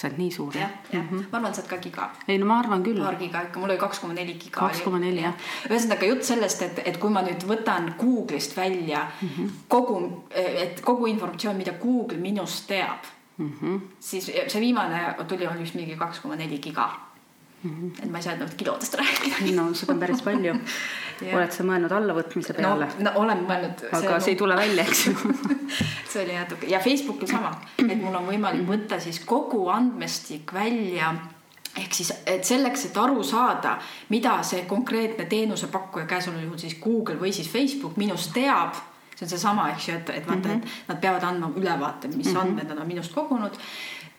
sa oled nii suur jah? jah, jah, ma arvan, et sa oled ka giga. ei no ma arvan küll. paar giga ikka, mul oli kaks koma neli giga. kaks koma neli jah. ühesõnaga jutt sellest, et, et kui ma nüüd võtan Google'ist välja mm -hmm. kogu, et kogu informatsioon, mida Google minust teab mm, -hmm. siis see viimane tuli, oli vist mingi kaks koma neli giga Mm -hmm. et ma ei saa nüüd kilodest rääkida. no seda on päris palju oled sa mõelnud allavõtmise peale no,? no olen mõelnud. aga see, see ei tule välja, eks ju see oli natuke ja Facebookil sama, et mul on võimalik võtta siis kogu andmestik välja ehk siis, et selleks, et aru saada, mida see konkreetne teenusepakkuja, käesoleval juhul siis Google või siis Facebook minust teab see on seesama, eks ju, et, et vaata mm, -hmm. et nad peavad andma ülevaate, mis mm -hmm. andmed nad on minust kogunud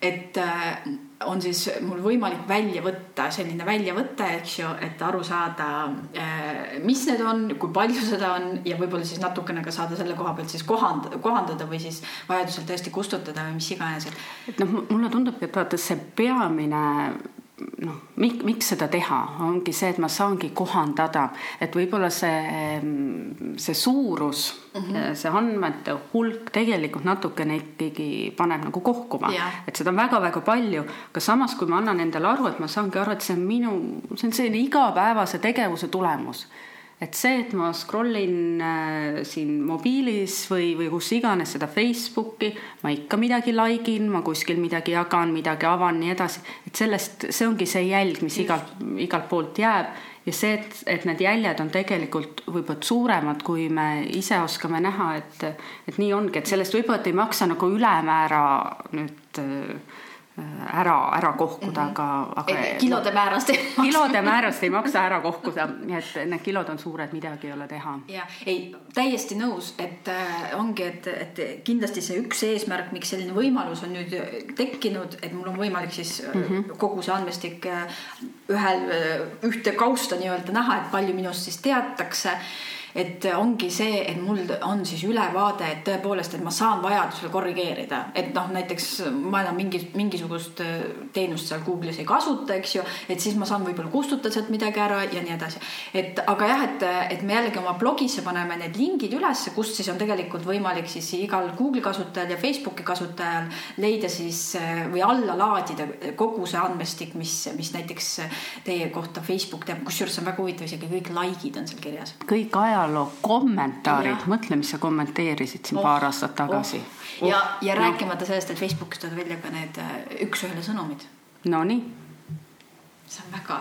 et äh, on siis mul võimalik välja võtta selline väljavõte, eks ju, et aru saada, äh, mis need on, kui palju seda on ja võib-olla siis natukene ka saada selle koha pealt siis kohandada, kohandada või siis vajadusel tõesti kustutada või mis iganes. et noh, mulle tundubki, et vaata see peamine noh, mik-, miks seda teha, ongi see, et ma saangi kohandada, et võib-olla see, see suurus mm, -hmm. see andmete hulk tegelikult natukene ikkagi paneb nagu kohkuma yeah., et seda on väga-väga palju, aga samas, kui ma annan endale aru, et ma saangi aru, et see on minu, see on selline igapäevase tegevuse tulemus et see, et ma scroll in äh, siin mobiilis või, või kus iganes seda Facebooki, ma ikka midagi like in, ma kuskil midagi jagan, midagi avan, nii edasi, et sellest, see ongi see jälg, mis igalt, igalt poolt jääb. Ja see, et, et need jäljed on tegelikult võib-olla suuremad, kui me ise oskame näha, et, et nii ongi, et sellest võib-olla ei maksa nagu ülemäära nüüd äh, ära, ära kohkuda, aga, aga. kilode määrast ei maksa. kilode määrast ei maksa ära kohkuda, nii et need kilod on suured, midagi ei ole teha. ja ei, täiesti nõus, et äh, ongi, et, et kindlasti see üks eesmärk, miks selline võimalus on nüüd tekkinud, et mul on võimalik siis mm -hmm. kogu see andmestik äh, ühel, äh, ühte kausta nii-öelda näha, et palju minust siis teatakse et ongi see, et mul on siis ülevaade, et tõepoolest, et ma saan vajadusel korrigeerida, et noh, näiteks ma enam mingi, mingisugust äh, teenust seal Google'is ei kasuta, eks ju, et siis ma saan võib-olla kustutada sealt midagi ära ja nii edasi. et aga jah, et, et me jällegi oma blogisse paneme need lingid ülesse, kust siis on tegelikult võimalik siis igal Google'i kasutajal ja Facebooki kasutajal leida siis äh, või alla laadida kogu see andmestik, mis, mis näiteks teie kohta Facebook teab, kusjuures on väga huvitav, isegi kõik like'id on seal kirjas. kõik aja ajaloo kommentaarid, mõtle, mis sa kommenteerisid siin oh, paar aastat tagasi. oh.. Ja, ja no. rääkimata sellest, et Facebookis tulevad välja ka need äh, üks-ühele sõnumid. Nonii. see on väga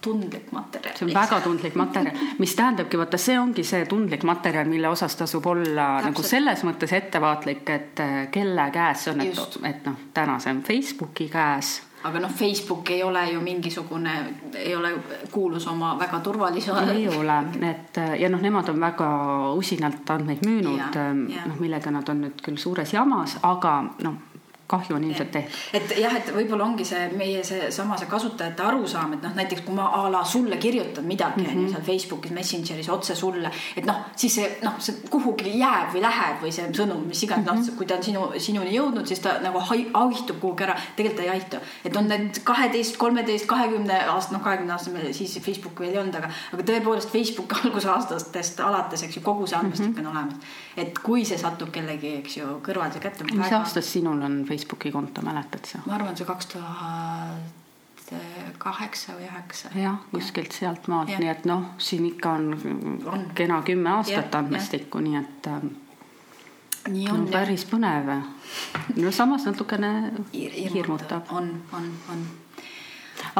tundlik materjal. see on väga tundlik materjal, mis tähendabki, vaata, see ongi see tundlik materjal, mille osas tasub olla Täpselt. nagu selles mõttes ettevaatlik, et äh, kelle käes see on, et, et noh, täna see on Facebooki käes aga noh, Facebook ei ole ju mingisugune, ei ole kuulus oma väga turvalise. ei ole, et ja noh, nemad on väga usinalt andmeid müünud, noh, millega nad on nüüd küll suures jamas, aga noh kahju on ilmselt tehtud. et jah, et võib-olla ongi see meie seesama see kasutajate arusaam, et noh, näiteks kui ma a la sulle kirjutan midagi mhm. mm -hmm. seal Facebookis, Messengeris otse sulle, et noh, siis see noh, see kuhugi jääb või läheb või see sõnum, mis iganes mm, -hmm. noh, kui ta on sinu, sinuni jõudnud, siis ta nagu haihitub kuhugi ära. tegelikult ei haitu, et on need kaheteist, kolmeteist, kahekümne aasta, noh, kahekümne aasta meil siis Facebooki veel ei olnud, aga, aga tõepoolest Facebook algusaastastest alates, eks ju, kogu see andmestik mm -hmm. on olemas. et kui see satub kellegi, eks ju, kõrvalise kätte. mis aastast sinul on Facebook? Facebooki konto, mäletad sa? ma arvan, see kaks tuhat kaheksa või üheksa. jah, kuskilt sealtmaalt, nii et noh, siin ikka on, on. kena kümme aastat andmestikku, nii et ähm, nii on no, päris põnev. no samas natukene hirmutab. on, on, on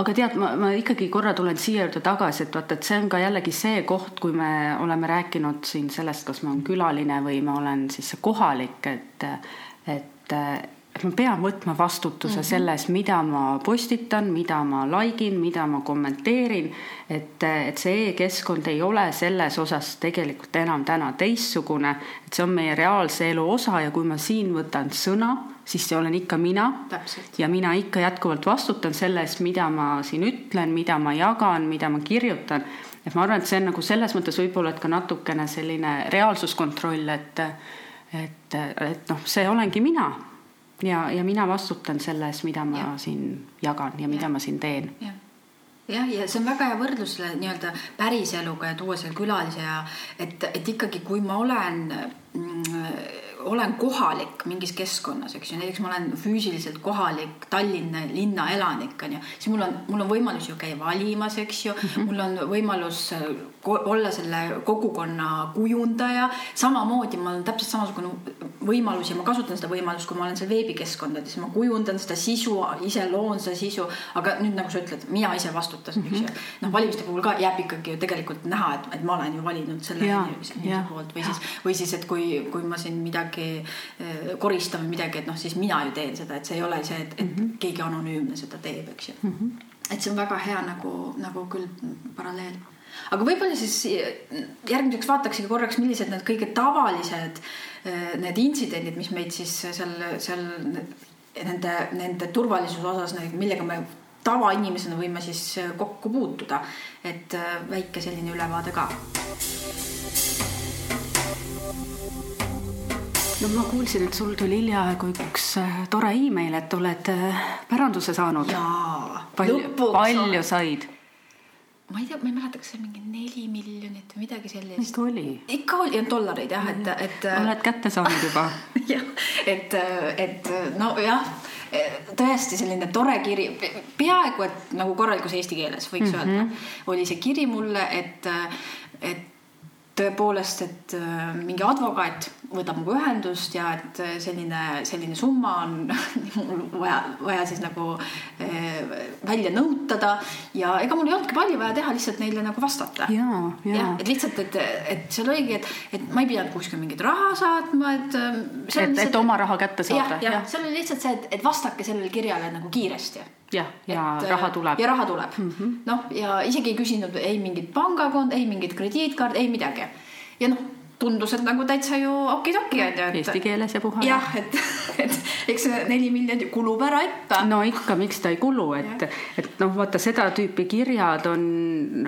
aga tead, ma, ma ikkagi korra tulen siia juurde tagasi, et vaata, et see on ka jällegi see koht, kui me oleme rääkinud siin sellest, kas ma olen külaline või ma olen siis kohalik, et, et et ma pean võtma vastutuse mm -hmm. selles, mida ma postitan, mida ma like in, mida ma kommenteerin. et, et see e-keskkond ei ole selles osas tegelikult enam täna teistsugune, et see on meie reaalse elu osa ja kui ma siin võtan sõna, siis see olen ikka mina. ja mina ikka jätkuvalt vastutan selle eest, mida ma siin ütlen, mida ma jagan, mida ma kirjutan. et ma arvan, et see on nagu selles mõttes võib-olla, et ka natukene selline reaalsuskontroll, et et, et noh, see olengi mina ja, ja mina vastutan selle eest, mida ma ja. siin jagan ja mida ja. ma siin teen. jah, ja, ja see on väga hea võrdlus selle nii-öelda päriseluga ja tuua selle külalise ja et, et ikkagi, kui ma olen mm, olen kohalik mingis keskkonnas, eks ju, näiteks ma olen füüsiliselt kohalik Tallinna linna elanik, on ju, siis mul on, mul on võimalus ju käia valimas, eks ju mm, -hmm. mul on võimalus äh, olla selle kogukonna kujundaja, samamoodi mul on täpselt samasugune võimalus ja ma kasutan seda võimalust, kui ma olen seal veebikeskkondades, ma kujundan seda sisu, ise loon seda sisu, aga nüüd nagu sa ütled, mina ise vastutan mm, -hmm. eks ju. Mhm. noh, valimiste puhul ka jääb ikkagi ju tegelikult näha, et, et ma olen ju valinud selle inimese poolt või ja. siis, või siis, et kui, kui ma siin midagi midagi eh, koristan või midagi, et noh, siis mina ju teen seda, et see ei ole see, et, et mm -hmm. keegi anonüümne seda teeb, eks ju mm. -hmm. et see on väga hea nagu, nagu küll paralleel aga võib-olla siis järgmiseks vaataksime korraks, millised need kõige tavalised eh, need intsidendid, mis meid siis seal, seal nende, nende turvalisuse osas, millega me tavainimesena võime siis kokku puutuda. et eh, väike selline ülevaade ka no ma kuulsin, et sul tuli hiljaaegu üks äh, tore email, et oled äh, päranduse saanud. jaa, lõpuks. palju said? ma ei tea, ma ei mäleta, kas see mingi neli miljonit või midagi sellist. ikka oli. ikka oli, dollareid jah, et, et. Äh, oled kätte saanud juba jah, et, et nojah, tõesti selline tore kiri, peaaegu et nagu korralikus eesti keeles võiks mm -hmm. öelda, oli see kiri mulle, et, et tõepoolest, et äh, mingi advokaat võtab nagu ühendust ja et äh, selline, selline summa on mul vaja, vaja siis nagu äh, välja nõutada ja ega mul ei olnudki palju vaja teha, lihtsalt neile nagu vastata. ja, ja. ja, et lihtsalt, et, et seal oligi, et, et ma ei pidanud kuskil mingit raha saatma, et. et, et oma raha kätte saada. jah ja., seal oli lihtsalt see, et, et vastake sellele kirjale nagu kiiresti jah, ja et, raha tuleb. ja raha tuleb mm -hmm.. noh, ja isegi ei küsinud ei mingit pangakond, ei mingit krediitkaardi, ei midagi. ja noh, tundus, et nagu täitsa ju okidoki on ju. Eesti keeles ja puha. jah, et, et eks see neli miljonit kulub ära ikka. no ikka, miks ta ei kulu, et, et noh, vaata seda tüüpi kirjad on,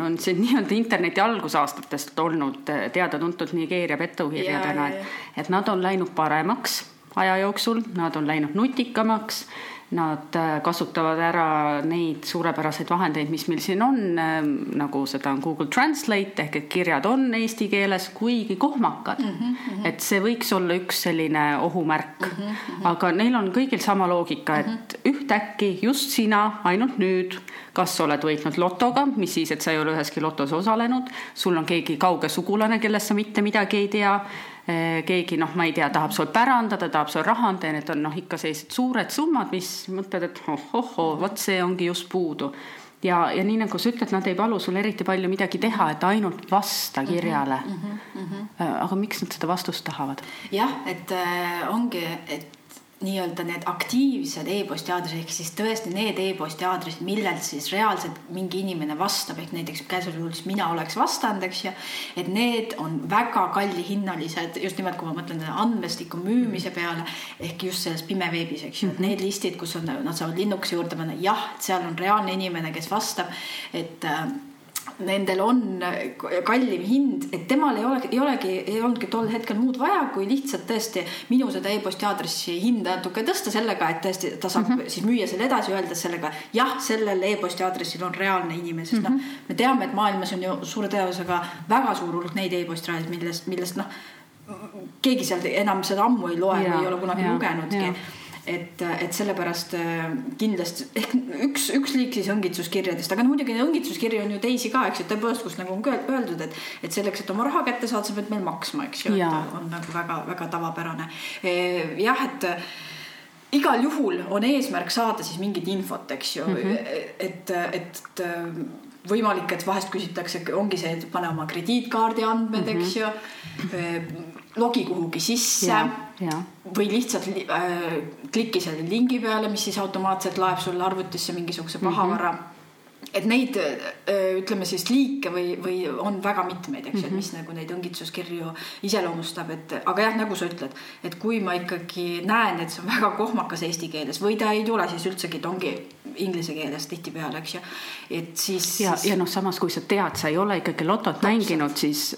on siin nii-öelda interneti algusaastatest olnud teada-tuntud Nigeeria pettukirjadena, et, et nad on läinud paremaks aja jooksul, nad on läinud nutikamaks Nad äh, kasutavad ära neid suurepäraseid vahendeid, mis meil siin on, ähm, nagu seda on Google Translate ehk et kirjad on eesti keeles, kuigi kohmakad mm. -hmm. et see võiks olla üks selline ohumärk mm. -hmm. aga neil on kõigil sama loogika, et mm -hmm. ühtäkki just sina, ainult nüüd, kas sa oled võitnud lotoga, mis siis, et sa ei ole üheski lotos osalenud, sul on keegi kauge sugulane, kellest sa mitte midagi ei tea keegi noh, ma ei tea, tahab sul pärandada, tahab sul raha anda ja need on noh, ikka sellised suured summad, mis mõtled, et oh-oh-oo, vot see ongi just puudu. ja, ja nii nagu sa ütled, nad ei palu sul eriti palju midagi teha, et ainult vasta kirjale mm. -hmm, mm -hmm. aga miks nad seda vastust tahavad? jah, et äh, ongi, et nii-öelda need aktiivsed e-posti aadressid ehk siis tõesti need e-posti aadressid, millelt siis reaalselt mingi inimene vastab, ehk näiteks käesoleval juhul siis mina oleks vastanud, eks ju. et need on väga kallihinnalised, just nimelt, kui ma mõtlen andmestiku müümise peale ehk just selles pimeveebis, eks ju, et need listid, kus on, nad saavad linnukese juurde panna, jah, seal on reaalne inimene, kes vastab, et äh, nendel on kallim hind, et temal ei ole, ei olegi, ei olnudki tol hetkel muud vaja, kui lihtsalt tõesti minu seda e-posti aadressi hinda natuke tõsta sellega, et tõesti ta saab mm -hmm. siis müüa selle edasi, öeldes sellega jah, sellel e-posti aadressil on reaalne inimene, sest mm -hmm. noh, mhm. me teame, et maailmas on ju suure tõenäosusega väga suur hulk neid e-posti aadresse, millest, millest noh, keegi seal enam seda ammu ei loe ja, või ei ole kunagi lugenudki et, et sellepärast äh, kindlasti ehk üks, üks liik siis õngitsuskirjadest, aga no muidugi õngitsuskirju on ju teisi ka, eks ju, tõepoolest, kus nagu on öeldud, et, et selleks, et oma raha kätte saada, sa pead meil maksma, eks ju, et on nagu väga-väga tavapärane. E, jah, et igal juhul on eesmärk saada siis mingit infot, eks ju mm, -hmm. et, et, et võimalik, et vahest küsitakse, ongi see, et pane oma krediitkaardi andmed mm, -hmm. eks ju. Logi kuhugi sisse ja, ja. või lihtsalt äh, kliki selle lingi peale, mis siis automaatselt laeb sulle arvutisse mingisuguse pahavara mm. -hmm et neid ütleme siis liike või, või on väga mitmeid, eks ju mm -hmm., et mis nagu neid õngitsuskirju iseloomustab, et aga jah, nagu sa ütled, et kui ma ikkagi näen, et see on väga kohmakas eesti keeles või ta ei tule siis üldsegi, et ongi inglise keeles tihtipeale, eks ju. et siis. ja, ja noh, samas kui sa tead, sa ei ole ikkagi lotot mänginud, siis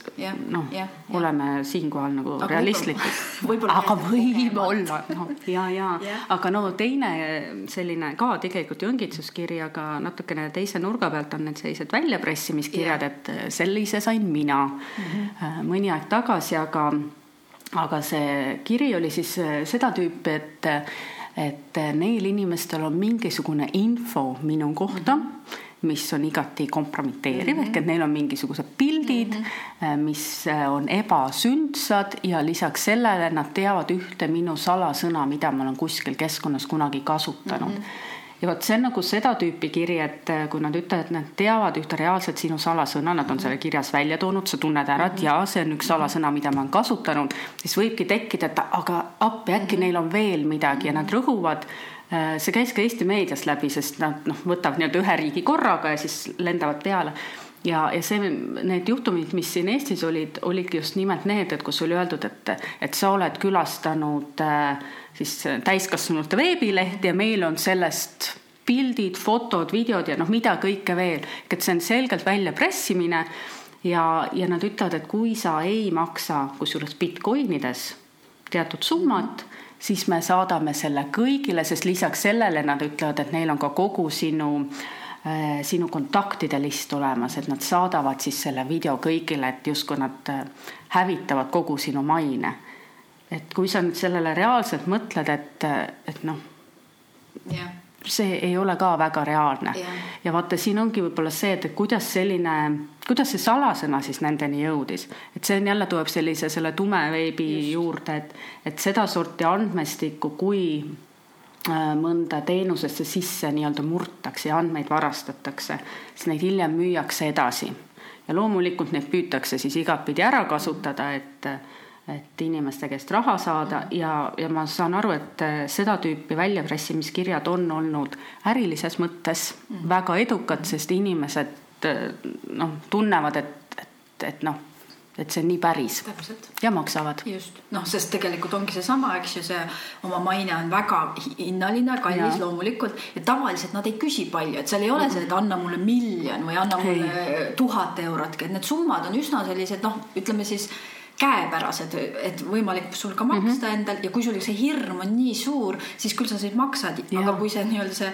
noh, oleme siinkohal nagu aga realistlikud. aga võib olla, noh ja, ja, ja., aga no teine selline ka tegelikult ju õngitsuskiri, aga natukene teise nurga pealt on need sellised väljapressimiskirjad, et sellise sain mina mm -hmm. mõni aeg tagasi, aga aga see kiri oli siis seda tüüpi, et et neil inimestel on mingisugune info minu kohta mm, -hmm. mis on igati kompromiteeriv mm -hmm. ehk et neil on mingisugused pildid mm, -hmm. mis äh, on ebasündsad ja lisaks sellele nad teavad ühte minu salasõna, mida ma olen kuskil keskkonnas kunagi kasutanud mm. -hmm ja vot see on nagu seda tüüpi kiri, et äh, kui nad ütlevad, et nad teavad ühte reaalset sinu salasõna, nad on selle kirjas välja toonud, sa tunned ära, et jaa, see on üks salasõna, mida ma olen kasutanud, siis võibki tekkida, et aga appi, äkki neil on veel midagi? Ja nad rõhuvad äh, see käis ka Eesti meediast läbi, sest nad noh, võtavad nii-öelda ühe riigi korraga ja siis lendavad peale ja, ja see, need juhtumid, mis siin Eestis olid, olidki just nimelt need, et kus oli öeldud, et, et sa oled külastanud äh, siis täiskasvanute veebileht ja meil on sellest pildid, fotod, videod ja noh, mida kõike veel, et see on selgelt väljapressimine ja, ja nad ütlevad, et kui sa ei maksa, kusjuures Bitcoinides teatud summat, siis me saadame selle kõigile, sest lisaks sellele nad ütlevad, et neil on ka kogu sinu äh, sinu kontaktide list olemas, et nad saadavad siis selle video kõigile, et justkui nad äh, hävitavad kogu sinu maine et kui sa nüüd sellele reaalselt mõtled, et, et noh. jah, see ei ole ka väga reaalne Jah. ja vaata, siin ongi võib-olla see, et kuidas selline, kuidas see salasõna siis nendeni jõudis, et see on jälle tuleb sellise selle tumeveebi juurde, et, et sedasorti andmestikku, kui äh, mõnda teenusesse sisse nii-öelda murtakse ja andmeid varastatakse, siis neid hiljem müüakse edasi. ja loomulikult neid püütakse siis igatpidi ära kasutada, et et inimeste käest raha saada ja, ja ma saan aru, et äh, seda tüüpi väljapressimiskirjad on olnud ärilises mõttes väga edukad, sest inimesed äh, noh, tunnevad, et, et, et noh, et see on nii päris. ja maksavad. just, noh, sest tegelikult ongi seesama, eks ju, see oma maine on väga hinnaline, kallis ja. loomulikult. Ja tavaliselt nad ei küsi palju, et seal ei ole see, et anna mulle miljon või anna mulle tuhat eurotki, et need summad on üsna sellised noh, ütleme siis käepärased, et võimalik sul ka maksta mm -hmm. endal. Ja kui sul see hirm on nii suur, siis küll sa neid maksad, aga kui see nii-öelda see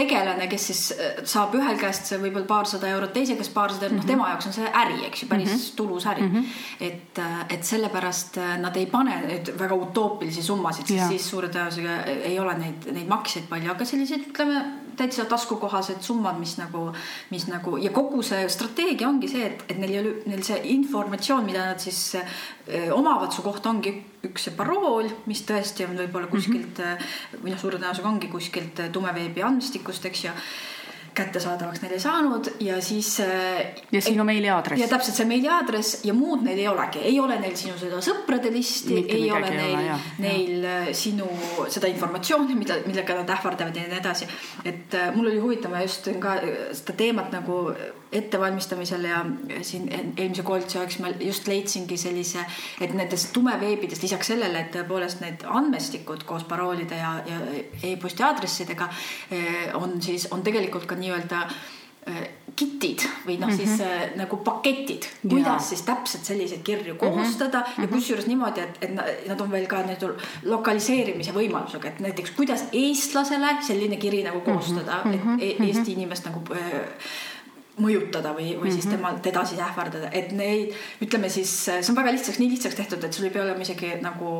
tegelane, kes siis äh, saab ühel käest võib-olla paarsada eurot, teise käest paarsada eurot mm, -hmm. noh, tema jaoks on see äri, eks ju, päris mm -hmm. tulus äri mm. -hmm. et, äh, et sellepärast äh, nad ei pane nüüd väga utoopilisi summasid, sest siis suure tõenäosusega ei ole neid, neid maksjaid palju, aga selliseid, ütleme täitsa taskukohased summad, mis nagu, mis nagu ja kogu see strateegia ongi see, et, et neil ei ole, neil see informatsioon, mida nad siis öö, omavad su kohta, ongi üks see parool, mis tõesti on võib-olla kuskilt mm -hmm. või noh, suure tõenäosusega ongi kuskilt tumeveebi andmestikust, eks ju kättesaadavaks neil ei saanud ja siis. Äh, ja sinu meiliaadress. ja täpselt see meiliaadress ja muud neil ei olegi, ei ole neil sinu seda sõprade listi, ei ole neil, ole, neil ja. Äh, sinu seda informatsiooni, mida, millega nad ähvardavad ja nii edasi. et äh, mul oli huvitav, ma just ka seda teemat nagu ettevalmistamisel ja siin eelmise koolituse ajaks ma just leidsingi sellise, et nendest tumeveebidest lisaks sellele, et tõepoolest need andmestikud koos paroolide ja, ja e-posti aadressidega on siis, on tegelikult ka nii-öelda äh, kitid või noh, siis mm -hmm. nagu paketid, kuidas ja. siis täpselt selliseid kirju mhm. koostada mm -hmm. ja mhm. kusjuures niimoodi, et, et nad on veel ka nüüd lokaliseerimise võimalusega, et näiteks kuidas eestlasele selline kiri nagu koostada mm, -hmm. et Eesti inimest nagu äh, mõjutada või, või siis mhm. temalt edasi ähvardada, et neid ütleme siis, see on väga lihtsaks, nii lihtsaks tehtud, et sul ei pea olema isegi nagu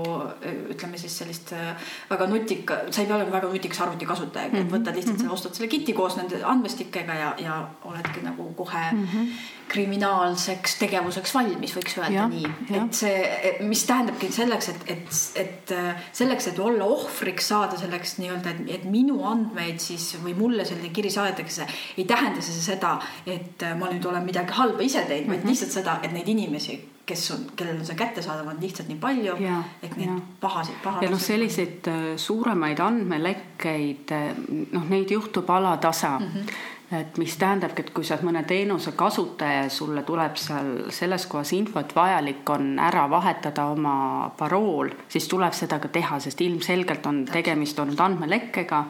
ütleme siis sellist äh, väga nutika, sa ei pea olema väga nutikas arvutikasutaja mm, -hmm. et võtad lihtsalt mm, -hmm. ostad selle kiti koos nende andmestikega ja, ja oledki nagu kohe mm -hmm kriminaalseks tegevuseks valmis, võiks öelda ja, nii. et see, mis tähendabki selleks, et, et, et selleks, et olla ohvriks saada selleks nii-öelda, et, et minu andmeid siis või mulle selline kiri saadetakse, ei tähenda see seda, et ma nüüd olen midagi halba ise teinud mm, -hmm. vaid mhm. lihtsalt seda, et neid inimesi kes on, kellel on see kättesaadav, on lihtsalt nii palju, et neid ja. pahasid, pahasid. ja noh, selliseid äh, suuremaid andmelekkeid, äh, noh, neid juhtub alatasa mm. -hmm et mis tähendabki, et kui sa oled mõne teenuse kasutaja ja sulle tuleb seal selles kohas info, et vajalik on ära vahetada oma parool, siis tuleb seda ka teha, sest ilmselgelt on tegemist olnud andmelekkega,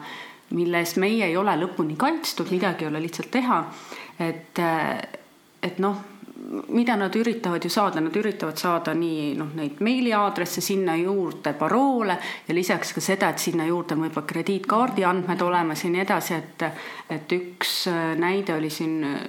mille eest meie ei ole lõpuni kaitstud, midagi ei ole lihtsalt teha. Et, et noh mida nad üritavad ju saada, nad üritavad saada nii noh, neid meiliaadresse, sinna juurde paroole ja lisaks ka seda, et sinna juurde on võib-olla krediitkaardi andmed olemas ja nii edasi, et et üks äh, näide oli siin äh,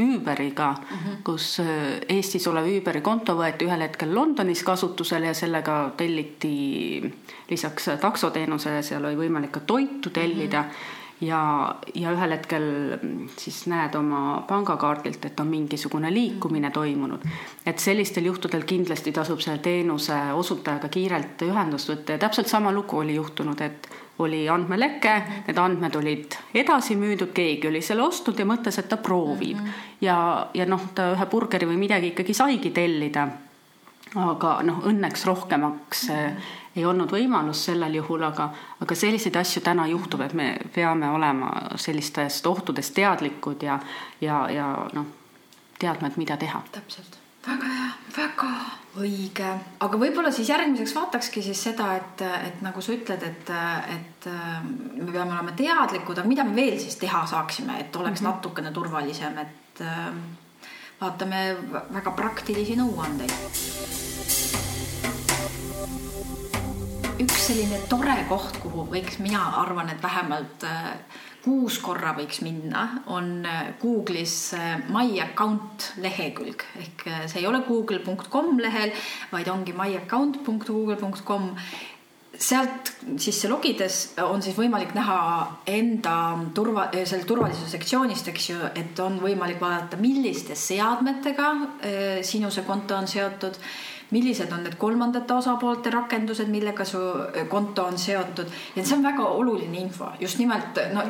Uberiga mm, -hmm. kus äh, Eestis olev Uberi konto võeti ühel hetkel Londonis kasutusele ja sellega telliti lisaks taksoteenusele, seal oli võimalik ka toitu tellida mm. -hmm ja, ja ühel hetkel siis näed oma pangakaardilt, et on mingisugune liikumine toimunud. et sellistel juhtudel kindlasti tasub selle teenuse osutajaga kiirelt ühendust võtta ja täpselt sama lugu oli juhtunud, et oli andmeleke, need andmed olid edasi müüdud, keegi oli selle ostnud ja mõtles, et ta proovib mm. -hmm. ja, ja noh, ta ühe burgeri või midagi ikkagi saigi tellida. aga noh, õnneks rohkemaks mm -hmm ei olnud võimalust sellel juhul, aga, aga selliseid asju täna juhtub, et me peame olema sellistest ohtudest teadlikud ja, ja, ja noh, teadma, et mida teha. täpselt, väga hea, väga õige, aga võib-olla siis järgmiseks vaatakski siis seda, et, et nagu sa ütled, et, et me peame olema teadlikud, aga mida me veel siis teha saaksime, et oleks mm -hmm. natukene turvalisem, et vaatame väga praktilisi nõuandeid selline tore koht, kuhu võiks, mina arvan, et vähemalt äh, kuus korra võiks minna, on äh, Google'is äh, My Account lehekülg. Ehk see ei ole google.com lehel, vaid ongi myaccount.google.com sealt sisse logides on siis võimalik näha enda turva, selle turvalisuse sektsioonist, eks ju, et on võimalik vaadata, milliste seadmetega sinu see konto on seotud, millised on need kolmandate osapoolte rakendused, millega su konto on seotud. Ja see on väga oluline info, just nimelt no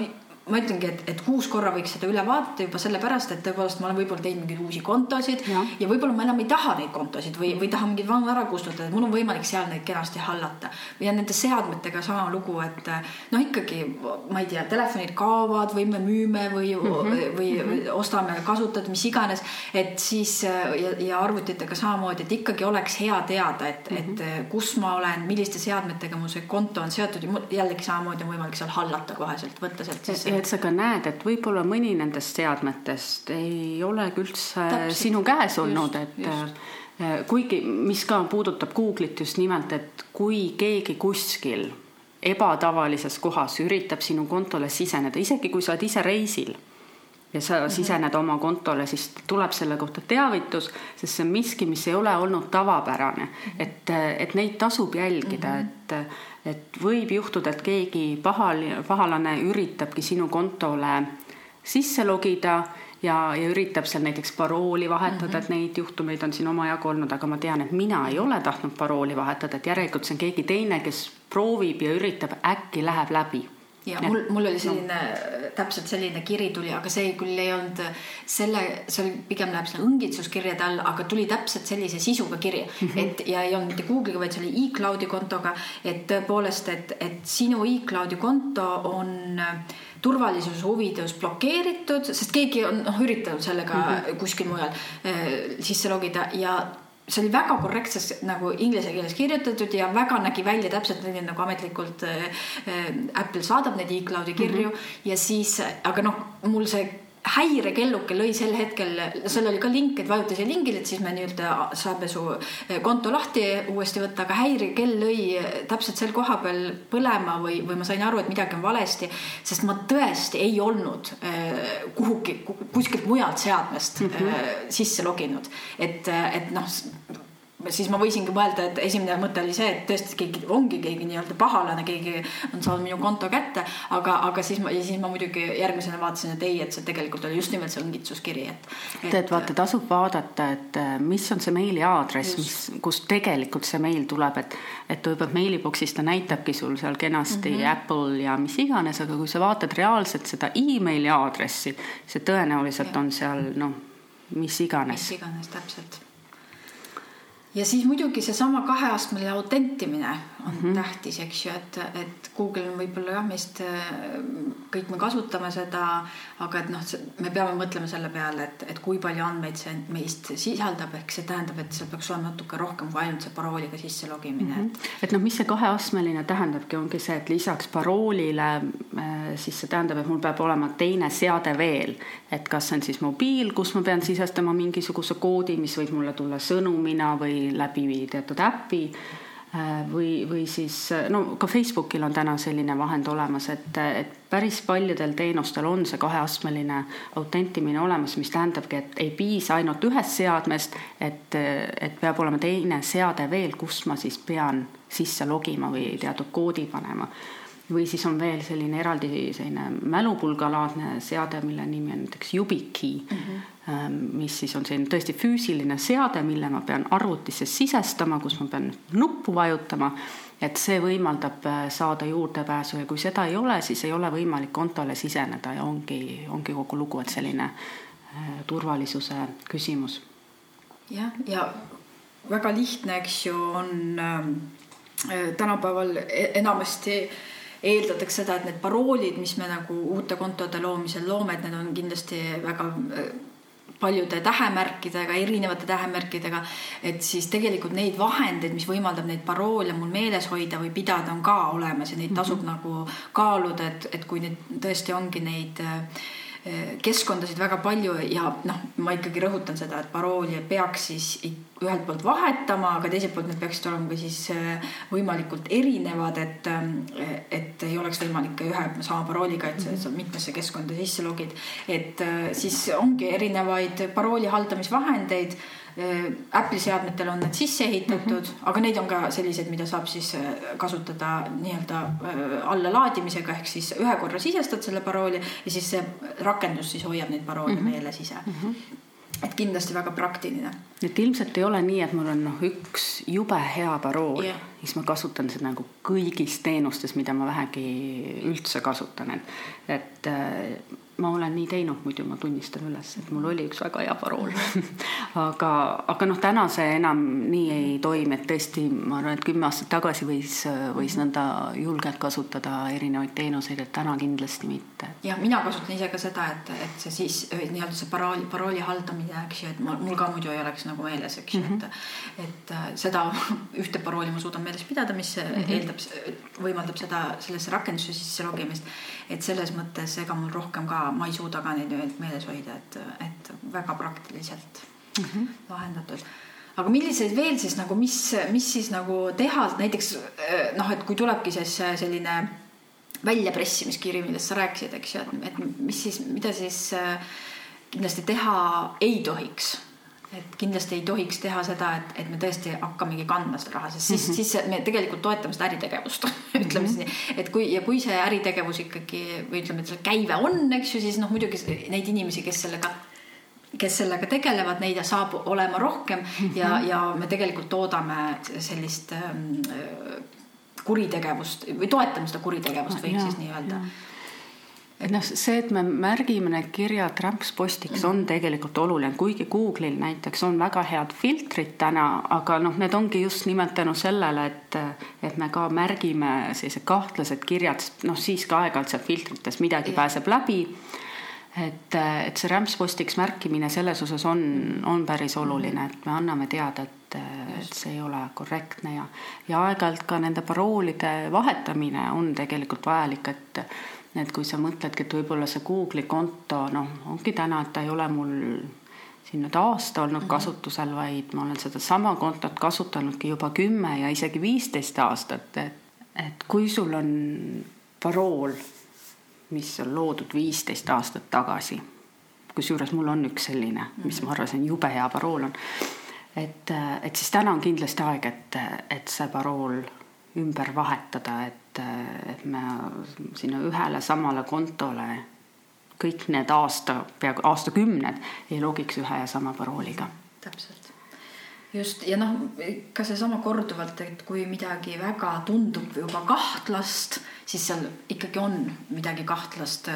ma ütlengi, et, et kuus korra võiks seda üle vaadata juba sellepärast, et tõepoolest ma olen võib-olla teinud mingeid uusi kontosid ja, ja võib-olla ma enam ei taha neid kontosid või, või tahan mingeid vanu ära kustutada, et mul on võimalik seal neid kenasti hallata. ja nende seadmetega sama lugu, et noh, ikkagi ma ei tea, telefonid kaovad või me müüme või mm, -hmm. või mm -hmm. ostame kasutatud, mis iganes, et siis ja, ja arvutitega samamoodi, et ikkagi oleks hea teada, et mm, -hmm. et mhm. kus ma olen, milliste seadmetega mu see konto on seotud ja jällegi samamoodi on võimalik seal hallata koheselt, võtta sealt sisse et sa ka näed, et võib-olla mõni nendest seadmetest ei olegi üldse Täpselt. sinu käes olnud, et just. Äh, kuigi, mis ka puudutab Google'it just nimelt, et kui keegi kuskil ebatavalises kohas üritab sinu kontole siseneda, isegi kui sa oled ise reisil ja sa -hmm. sisened oma kontole, siis tuleb selle kohta teavitus, sest see on miski, mis ei ole olnud tavapärane. -hmm. et, et neid tasub jälgida -hmm. et et võib juhtuda, et keegi pahal, pahalane üritabki sinu kontole sisse logida ja, ja üritab seal näiteks parooli vahetada mm, -hmm. et neid juhtumeid on siin omajagu olnud, aga ma tean, et mina ei ole tahtnud parooli vahetada, et järelikult see on keegi teine, kes proovib ja üritab, äkki läheb läbi ja mul, mul oli selline no., täpselt selline kiri tuli, aga see küll ei olnud selle, see oli pigem läheb sinna õngitsuskirjade all, aga tuli täpselt sellise sisuga kiri mm, -hmm. et ja ei olnud mitte Google'iga, vaid see oli e-cloud'i kontoga, et tõepoolest, et, et sinu e-cloud'i konto on turvalisuse huvides blokeeritud, sest keegi on noh, üritanud sellega mm -hmm. kuskil mujal äh, sisse logida ja see oli väga korrektses nagu inglise keeles kirjutatud ja väga nägi välja täpselt nii nagu ametlikult äh, äh, Apple saadab neid e-cloud'i kirju mm -hmm. ja siis, aga noh, mul see häirekelluke lõi sel hetkel, seal oli ka link, et vajuta siia lingile, et siis me nii-öelda saame su eh, konto lahti uuesti võtta, aga häirekell lõi täpselt sel koha peal põlema või, või ma sain aru, et midagi on valesti, sest ma tõesti ei olnud eh, kuhugi, kuskilt mujalt seadmest mm -hmm. sisse loginud. et, et noh siis ma võisingi mõelda, et esimene mõte oli see, et tõesti keegi ongi keegi nii-öelda pahalane, keegi on saanud minu konto kätte, aga, aga siis ma, ja siis ma muidugi järgmisena vaatasin, et ei, et see tegelikult oli just nimelt see õngitsuskiri, et, et. et vaata, tasub vaadata, et äh, mis on see meili aadress, mis, kust tegelikult see meil tuleb, et, et võib-olla meilibox'is ta näitabki sul seal kenasti mm -hmm. Apple ja mis iganes, aga kui sa vaatad reaalselt seda emaili aadressi, see tõenäoliselt ja. on seal noh, mis iganes. mis iganes, täpselt ja siis muidugi seesama kaheastmeline autentimine on mm -hmm. tähtis, eks ju, et, et Google on võib-olla jah, meist kõik me kasutame seda, aga et noh, me peame mõtlema selle peale, et, et kui palju andmeid see meist sisaldab, ehk see tähendab, et seal peaks olema natuke rohkem kui ainult see parooliga sisse logimine mm. -hmm. et, noh, mis see kaheastmeline tähendabki, ongi see, et lisaks paroolile äh, siis see tähendab, et mul peab olema teine seade veel, et kas see on siis mobiil, kus ma pean sisestama mingisuguse koodi, mis võib mulle tulla sõnumina või läbi teatud äpi Äh, või, või siis no ka Facebookil on täna selline vahend olemas, et, et päris paljudel teenustel on see kaheastmeline autentimine olemas, mis tähendabki, et ei piisa ainult ühest seadmest, et, et peab olema teine seade veel, kus ma siis pean sisse logima või teatud koodi panema või siis on veel selline eraldi selline mälupulgalaadne seade, mille nimi on näiteks YubiKey mm, -hmm. Mis siis on selline tõesti füüsiline seade, mille ma pean arvutisse sisestama, kus ma pean nuppu vajutama. et see võimaldab äh, saada juurdepääsu ja kui seda ei ole, siis ei ole võimalik kontole siseneda ja ongi, ongi kogu lugu, et selline äh, turvalisuse küsimus. jah, ja väga lihtne, eks ju, on ähm, äh, tänapäeval e-, enamasti eeldatakse seda, et need paroolid, mis me nagu uute kontode loomisel loome, et need on kindlasti väga äh, paljude tähemärkidega, erinevate tähemärkidega, et siis tegelikult neid vahendeid, mis võimaldab neid paroole mul meeles hoida või pidada, on ka olemas ja neid tasub mm -hmm. nagu kaaluda, et, et kui nüüd tõesti ongi neid äh, keskkondasid väga palju ja noh, ma ikkagi rõhutan seda, et parooli peaks siis ühelt poolt vahetama, aga teiselt poolt need peaksid olema ka siis äh, võimalikult erinevad, et, äh, et ei oleks võimalik ühe sama parooliga, et sa mitmesse keskkonda sisse logid. et siis ongi erinevaid parooli haldamisvahendeid Apple'i seadmetel on need sisse ehitatud mm, -hmm. aga neid on ka selliseid, mida saab siis kasutada nii-öelda allalaadimisega ehk siis ühe korra sisestad selle parooli ja siis see rakendus siis hoiab neid paroole mm -hmm. meeles ise mm. -hmm et kindlasti väga praktiline. et ilmselt ei ole nii, et mul on noh, üks jube hea parool yeah., siis ma kasutan seda nagu kõigis teenustes, mida ma vähegi üldse kasutan, et, et ma olen nii teinud, muidu ma tunnistan üles, et mul oli üks väga hea parool aga, aga noh, täna see enam nii ei toimi, et tõesti, ma arvan, et kümme aastat tagasi võis, võis nõnda julgelt kasutada erinevaid teenuseid, et täna kindlasti mitte. ja mina kasutan ise ka seda, et, et see siis nii-öelda see parooli, parooli haldamine, eks ju, et ma, mul ka muidu ei oleks nagu meeles, eks ju mm, -hmm. et, et äh, seda ühte parooli ma suudan meeles pidada, mis mm -hmm. eeldab, võimaldab seda sellesse rakendusse sisse logimist. et selles mõttes ega mul rohkem ka ma ei suuda ka neid meeles hoida, et, et väga praktiliselt mm -hmm. lahendatud aga milliseid veel siis nagu, mis, mis siis nagu teha näiteks noh, et kui tulebki siis selline väljapressimiskiri, millest sa rääkisid, eks ju, et, et mis siis, mida siis kindlasti teha ei tohiks et kindlasti ei tohiks teha seda, et, et me tõesti hakkamegi kandma seda raha, sest siis mm, -hmm. siis me tegelikult toetame seda äritegevust. Ütleme siis nii, et kui ja kui see äritegevus ikkagi või ütleme, et selle käive on, eks ju, siis noh, muidugi neid inimesi, kes sellega kes sellega tegelevad, neid saab olema rohkem. Mm -hmm. ja, ja me tegelikult toodame sellist ähm, kuritegevust või toetame seda kuritegevust, võiks siis nii öelda et noh, see, et me märgime need kirjad rämpspostiks, on tegelikult oluline, kuigi Google'il näiteks on väga head filtrid täna, aga noh, need ongi just nimelt tänu sellele, et, et me ka märgime sellised kahtlased kirjad, noh siis ka aeg-ajalt sealt filtrites midagi ja. pääseb läbi. et, et see rämpspostiks märkimine selles osas on, on päris oluline, et me anname teada, et, et see ei ole korrektne ja, ja aeg-ajalt ka nende paroolide vahetamine on tegelikult vajalik, et et kui sa mõtledki, et võib-olla see Google'i konto noh, ongi täna, et ta ei ole mul siin nüüd aasta olnud mhm. kasutusel, vaid ma olen sedasama kontot kasutanudki juba kümme ja isegi viisteist aastat, et, et kui sul on parool, mis on loodud viisteist aastat tagasi, kusjuures mul on üks selline, mis ma arvasin, jube hea parool on, et, et siis täna on kindlasti aeg, et, et see parool ümber vahetada, et, et me sinna ühele samale kontole kõik need aasta, peaaegu aastakümned ei logiks ühe ja sama parooliga. täpselt just ja noh, ka seesama korduvalt, et kui midagi väga tundub juba kahtlast, siis seal ikkagi on midagi kahtlast,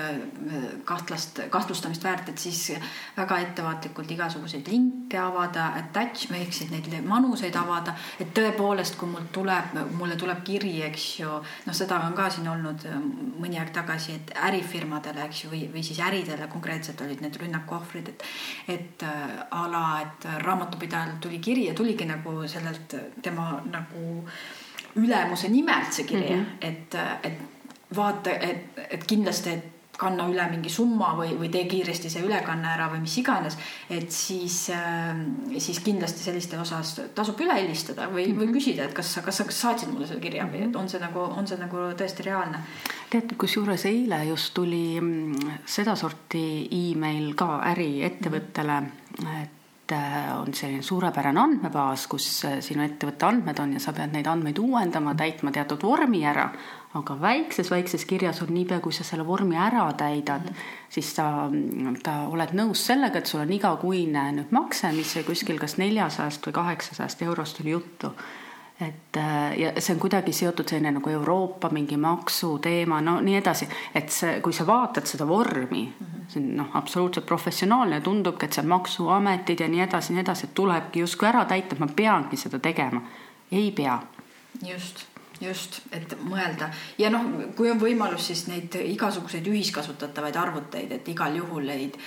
kahtlast, kahtlustamist väärt, et siis väga ettevaatlikult igasuguseid linke avada, attachment ehk siis neid manuseid avada, et tõepoolest, kui mul tuleb, mulle tuleb kiri, eks ju, noh, seda on ka siin olnud mõni aeg tagasi, et ärifirmadele, eks ju, või, või siis äridele konkreetselt olid need rünnaku ohvrid, et et a la, et raamatupidajal tuli kiri ja tuligi nagu sellelt tema nagu ülemuse nimelt see kiri mm, -hmm. et, et vaata, et, et kindlasti, et kanna üle mingi summa või, või tee kiiresti see ülekanne ära või mis iganes, et siis, siis kindlasti selliste osas tasub üle helistada või, või mhm. küsida, et kas kas sa saatsid mulle selle kirja või et on see nagu, on see nagu tõesti reaalne. tead, kusjuures eile just tuli mm, sedasorti email ka äriettevõttele, et et äh, on selline suurepärane andmebaas, kus äh, sinu ettevõtte andmed on ja sa pead neid andmeid uuendama, täitma teatud vormi ära, aga väikses-väikses kirjas on niipea, kui sa selle vormi ära täidad mm, -hmm. siis sa, ta oled nõus sellega, et sul on igakuine nüüd makse, mis kuskil kas neljasajast või kaheksasajast eurost oli juttu et äh, ja see on kuidagi seotud selline nagu Euroopa mingi maksuteema, no nii edasi, et see, kui sa vaatad seda vormi mm, -hmm. See on noh, absoluutselt professionaalne ja tundubki, et seal maksuametid ja nii edasi, nii edasi, et tulebki justkui ära täita, et ma peangi seda tegema. ei pea. just just, et mõelda ja noh, kui on võimalus, siis neid igasuguseid ühiskasutatavaid arvuteid, et igal juhul neid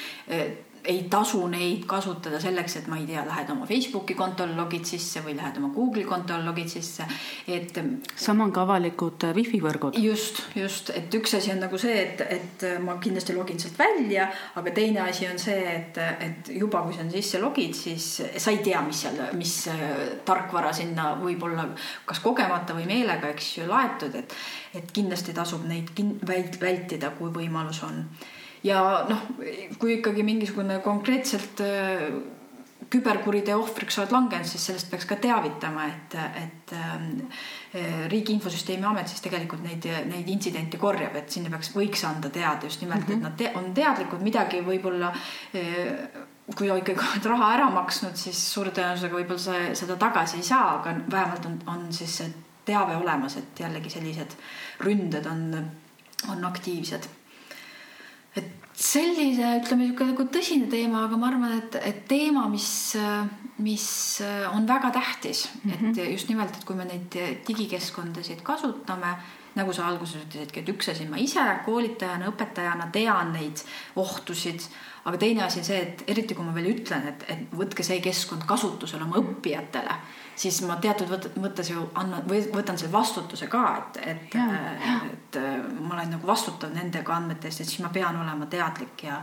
ei tasu neid kasutada selleks, et ma ei tea, lähed oma Facebooki kontole, logid sisse või lähed oma Google'i kontole, logid sisse, et. sama on ka avalikud äh, wifi võrgud. just, just, et üks asi on nagu see, et, et ma kindlasti login sealt välja, aga teine asi on see, et, et juba kui sa sisse logid, siis sa ei tea, mis seal, mis äh, tarkvara sinna võib-olla kas kogemata või meelega, eks ju, laetud, et, et kindlasti tasub neid vältida, kui võimalus on ja noh, kui ikkagi mingisugune konkreetselt äh, küberkuriteo ohvriks oled langenud, siis sellest peaks ka teavitama, et, et ähm, Riigi Infosüsteemi Amet siis tegelikult neid, neid intsidente korjab, et sinna peaks, võiks anda teada just nimelt mm, -hmm. et mhm. nad te, on teadlikud, midagi võib-olla kui ikkagi oled raha ära maksnud, siis suure tõenäosusega võib-olla sa seda tagasi ei saa, aga vähemalt on, on siis see teave olemas, et jällegi sellised ründed on, on aktiivsed. Sellise, ütleme niisugune nagu tõsine teema, aga ma arvan, et, et teema, mis, mis on väga tähtis mm, -hmm. et just nimelt, et kui me neid digikeskkondasid kasutame, nagu sa alguses ütlesidki, et üks asi, ma ise koolitajana, õpetajana tean neid ohtusid aga teine asi on see, et eriti kui ma veel ütlen, et, et võtke see keskkond kasutusele oma õppijatele, siis ma teatud mõttes ju annan või võtan selle vastutuse ka, et, et, et ma olen nagu vastutav nende andmete eest, et siis ma pean olema teadlik ja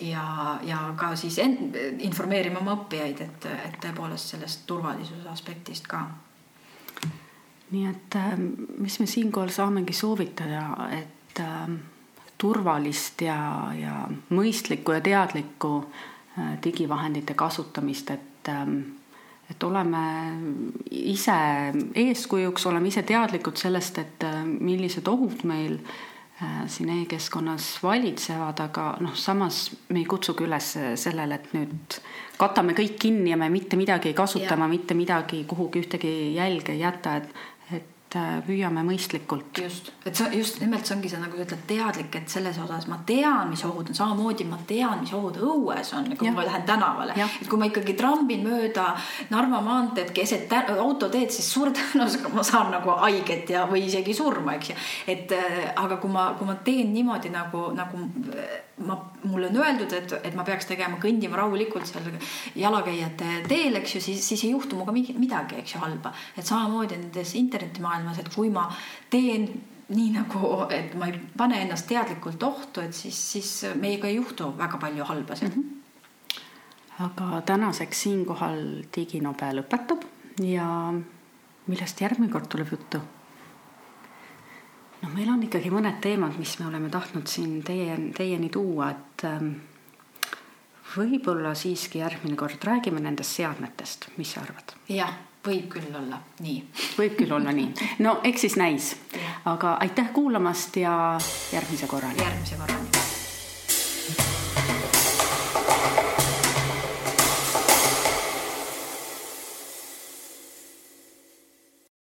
ja, ja ka siis en, informeerima oma õppijaid, et, et tõepoolest sellest turvalisuse aspektist ka. nii et mis me siinkohal saamegi soovitada, et äh, turvalist ja, ja mõistlikku ja teadlikku äh, digivahendite kasutamist, et ähm, et oleme ise eeskujuks, oleme ise teadlikud sellest, et äh, millised ohud meil äh, siin e-keskkonnas valitsevad, aga noh, samas me ei kutsugi üles sellele, et nüüd katame kõik kinni ja me mitte midagi ei kasuta, mitte midagi kuhugi ühtegi jälge ei jäta, et püüame mõistlikult. just, et sa just nimelt see ongi see, nagu sa ütled, teadlik, et selles osas ma tean, mis ohud on, samamoodi ma tean, mis ohud õues on, kui ja. ma lähen tänavale. et kui ma ikkagi trambin mööda Narva maanteed keset autoteed, siis suure tõenäosusega ma saan nagu haiget ja, või isegi surma, eks ju. et äh, aga kui ma, kui ma teen niimoodi nagu, nagu ma, mulle on öeldud, et, et ma peaks tegema, kõndima rahulikult seal jalakäijate teel, eks ju, siis, siis ei juhtu minuga midagi, eks ju, halba. et samamoodi nendes internetimaailmas, et kui ma teen nii nagu, et ma ei pane ennast teadlikult ohtu, et siis, siis meiega ei juhtu väga palju halbasid mm. -hmm. aga tänaseks siinkohal diginobe lõpetab ja millest järgmine kord tuleb juttu? Noh, meil on ikkagi mõned teemad, mis me oleme tahtnud siin teie, teieni tuua, et ähm, võib-olla siiski järgmine kord räägime nendest seadmetest, mis sa arvad? jah, võib küll olla nii. võib küll olla nii, no eks siis näis, aga aitäh kuulamast ja järgmise korrani. järgmise korrani.